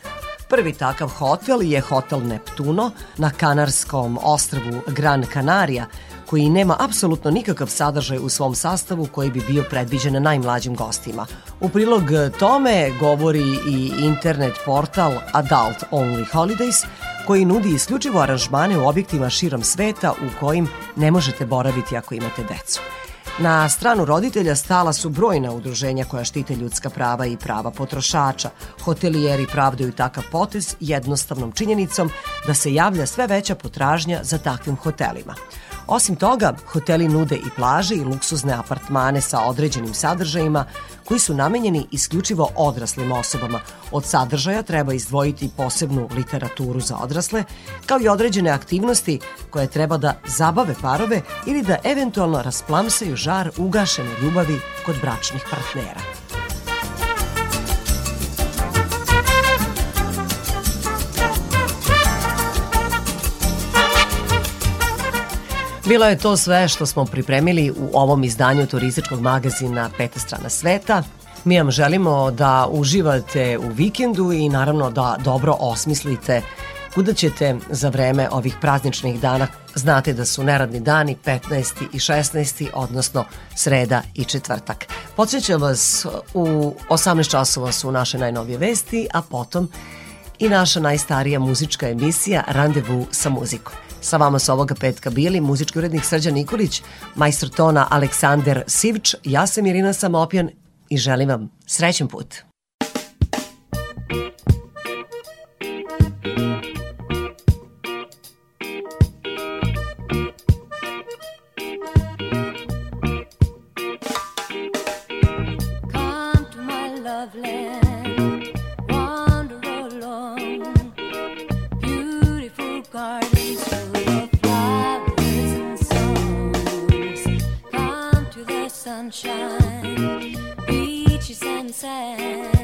Prvi takav hotel je Hotel Neptuno na kanarskom ostrvu Gran Canaria, koji nema apsolutno nikakav sadržaj u svom sastavu koji bi bio predviđen najmlađim gostima. U prilog tome govori i internet portal Adult Only Holidays, koji nudi isključivo aranžmane u objektima širom sveta u kojim ne možete boraviti ako imate decu. Na stranu roditelja stala su brojna udruženja koja štite ljudska prava i prava potrošača. Hotelijeri pravdaju takav potez jednostavnom činjenicom da se javlja sve veća potražnja za takvim hotelima. Osim toga, hoteli nude i plaže i luksuzne apartmane sa određenim sadržajima koji su namenjeni isključivo odraslim osobama. Od sadržaja treba izdvojiti posebnu literaturu za odrasle, kao i određene aktivnosti koje treba da zabave parove ili da eventualno rasplamsaju žar ugašene ljubavi kod bračnih partnera. Bilo je to sve što smo pripremili u ovom izdanju turističkog magazina Peta strana sveta. Mi vam želimo da uživate u vikendu i naravno da dobro osmislite kuda ćete za vreme ovih prazničnih dana. Znate da su neradni dani 15. i 16. odnosno sreda i četvrtak. Podsjećam vas u 18 časova su naše najnovije vesti, a potom i naša najstarija muzička emisija Randevu sa muzikom. Sa vama su ovoga petka bili muzički urednik Srđan Nikolić, majstor tona Aleksander Sivč, ja sam Irina Samopjan i želim vam srećen put. sad.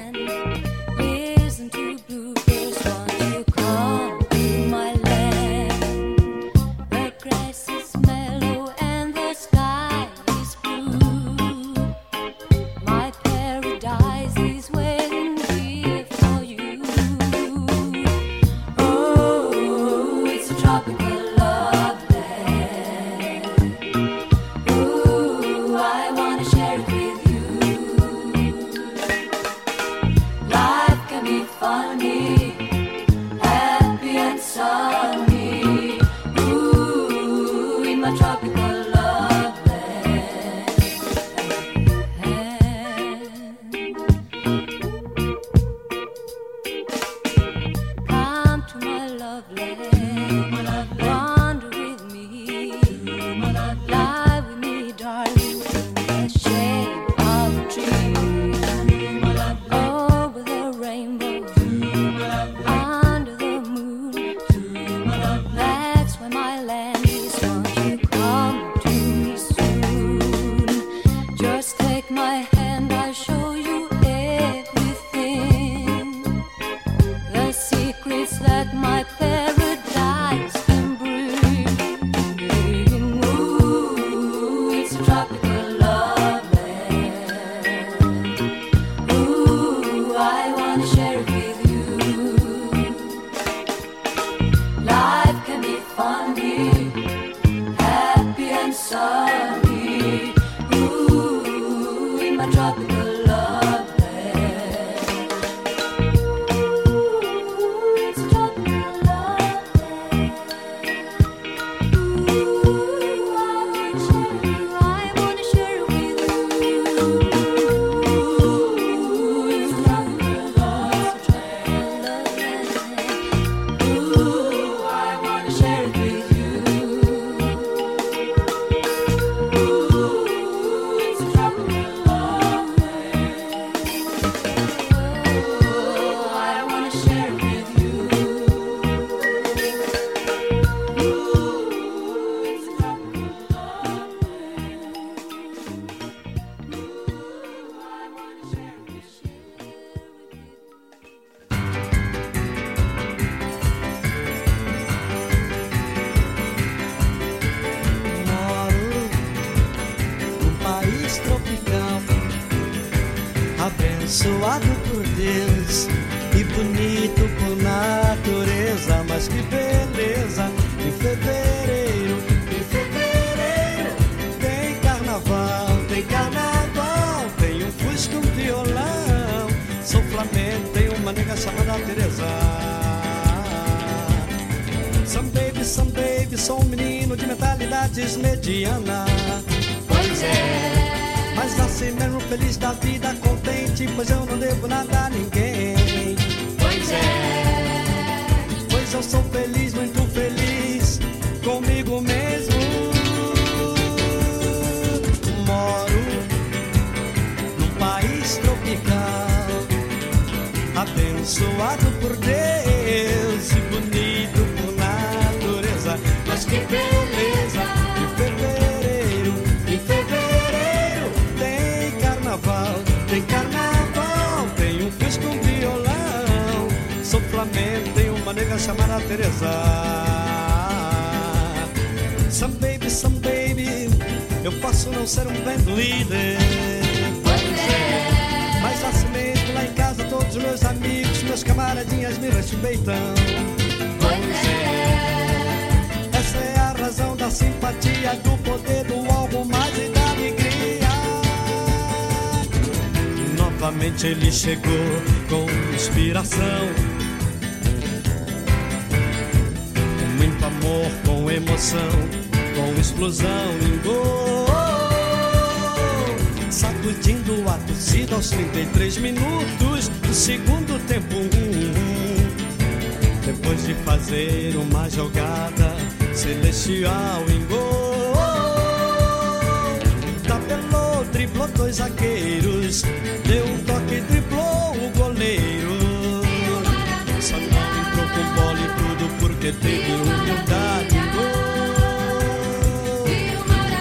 você teve humildade.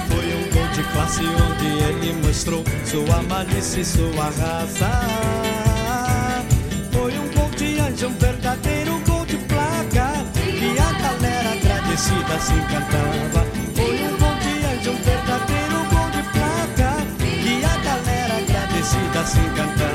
Foi um gol de classe onde ele mostrou sua malícia e sua raça. Foi um gol de anjo, um verdadeiro gol de placa. Que a galera agradecida se encantava. Foi um gol de anjo, um verdadeiro gol de placa. Que a galera agradecida se encantava.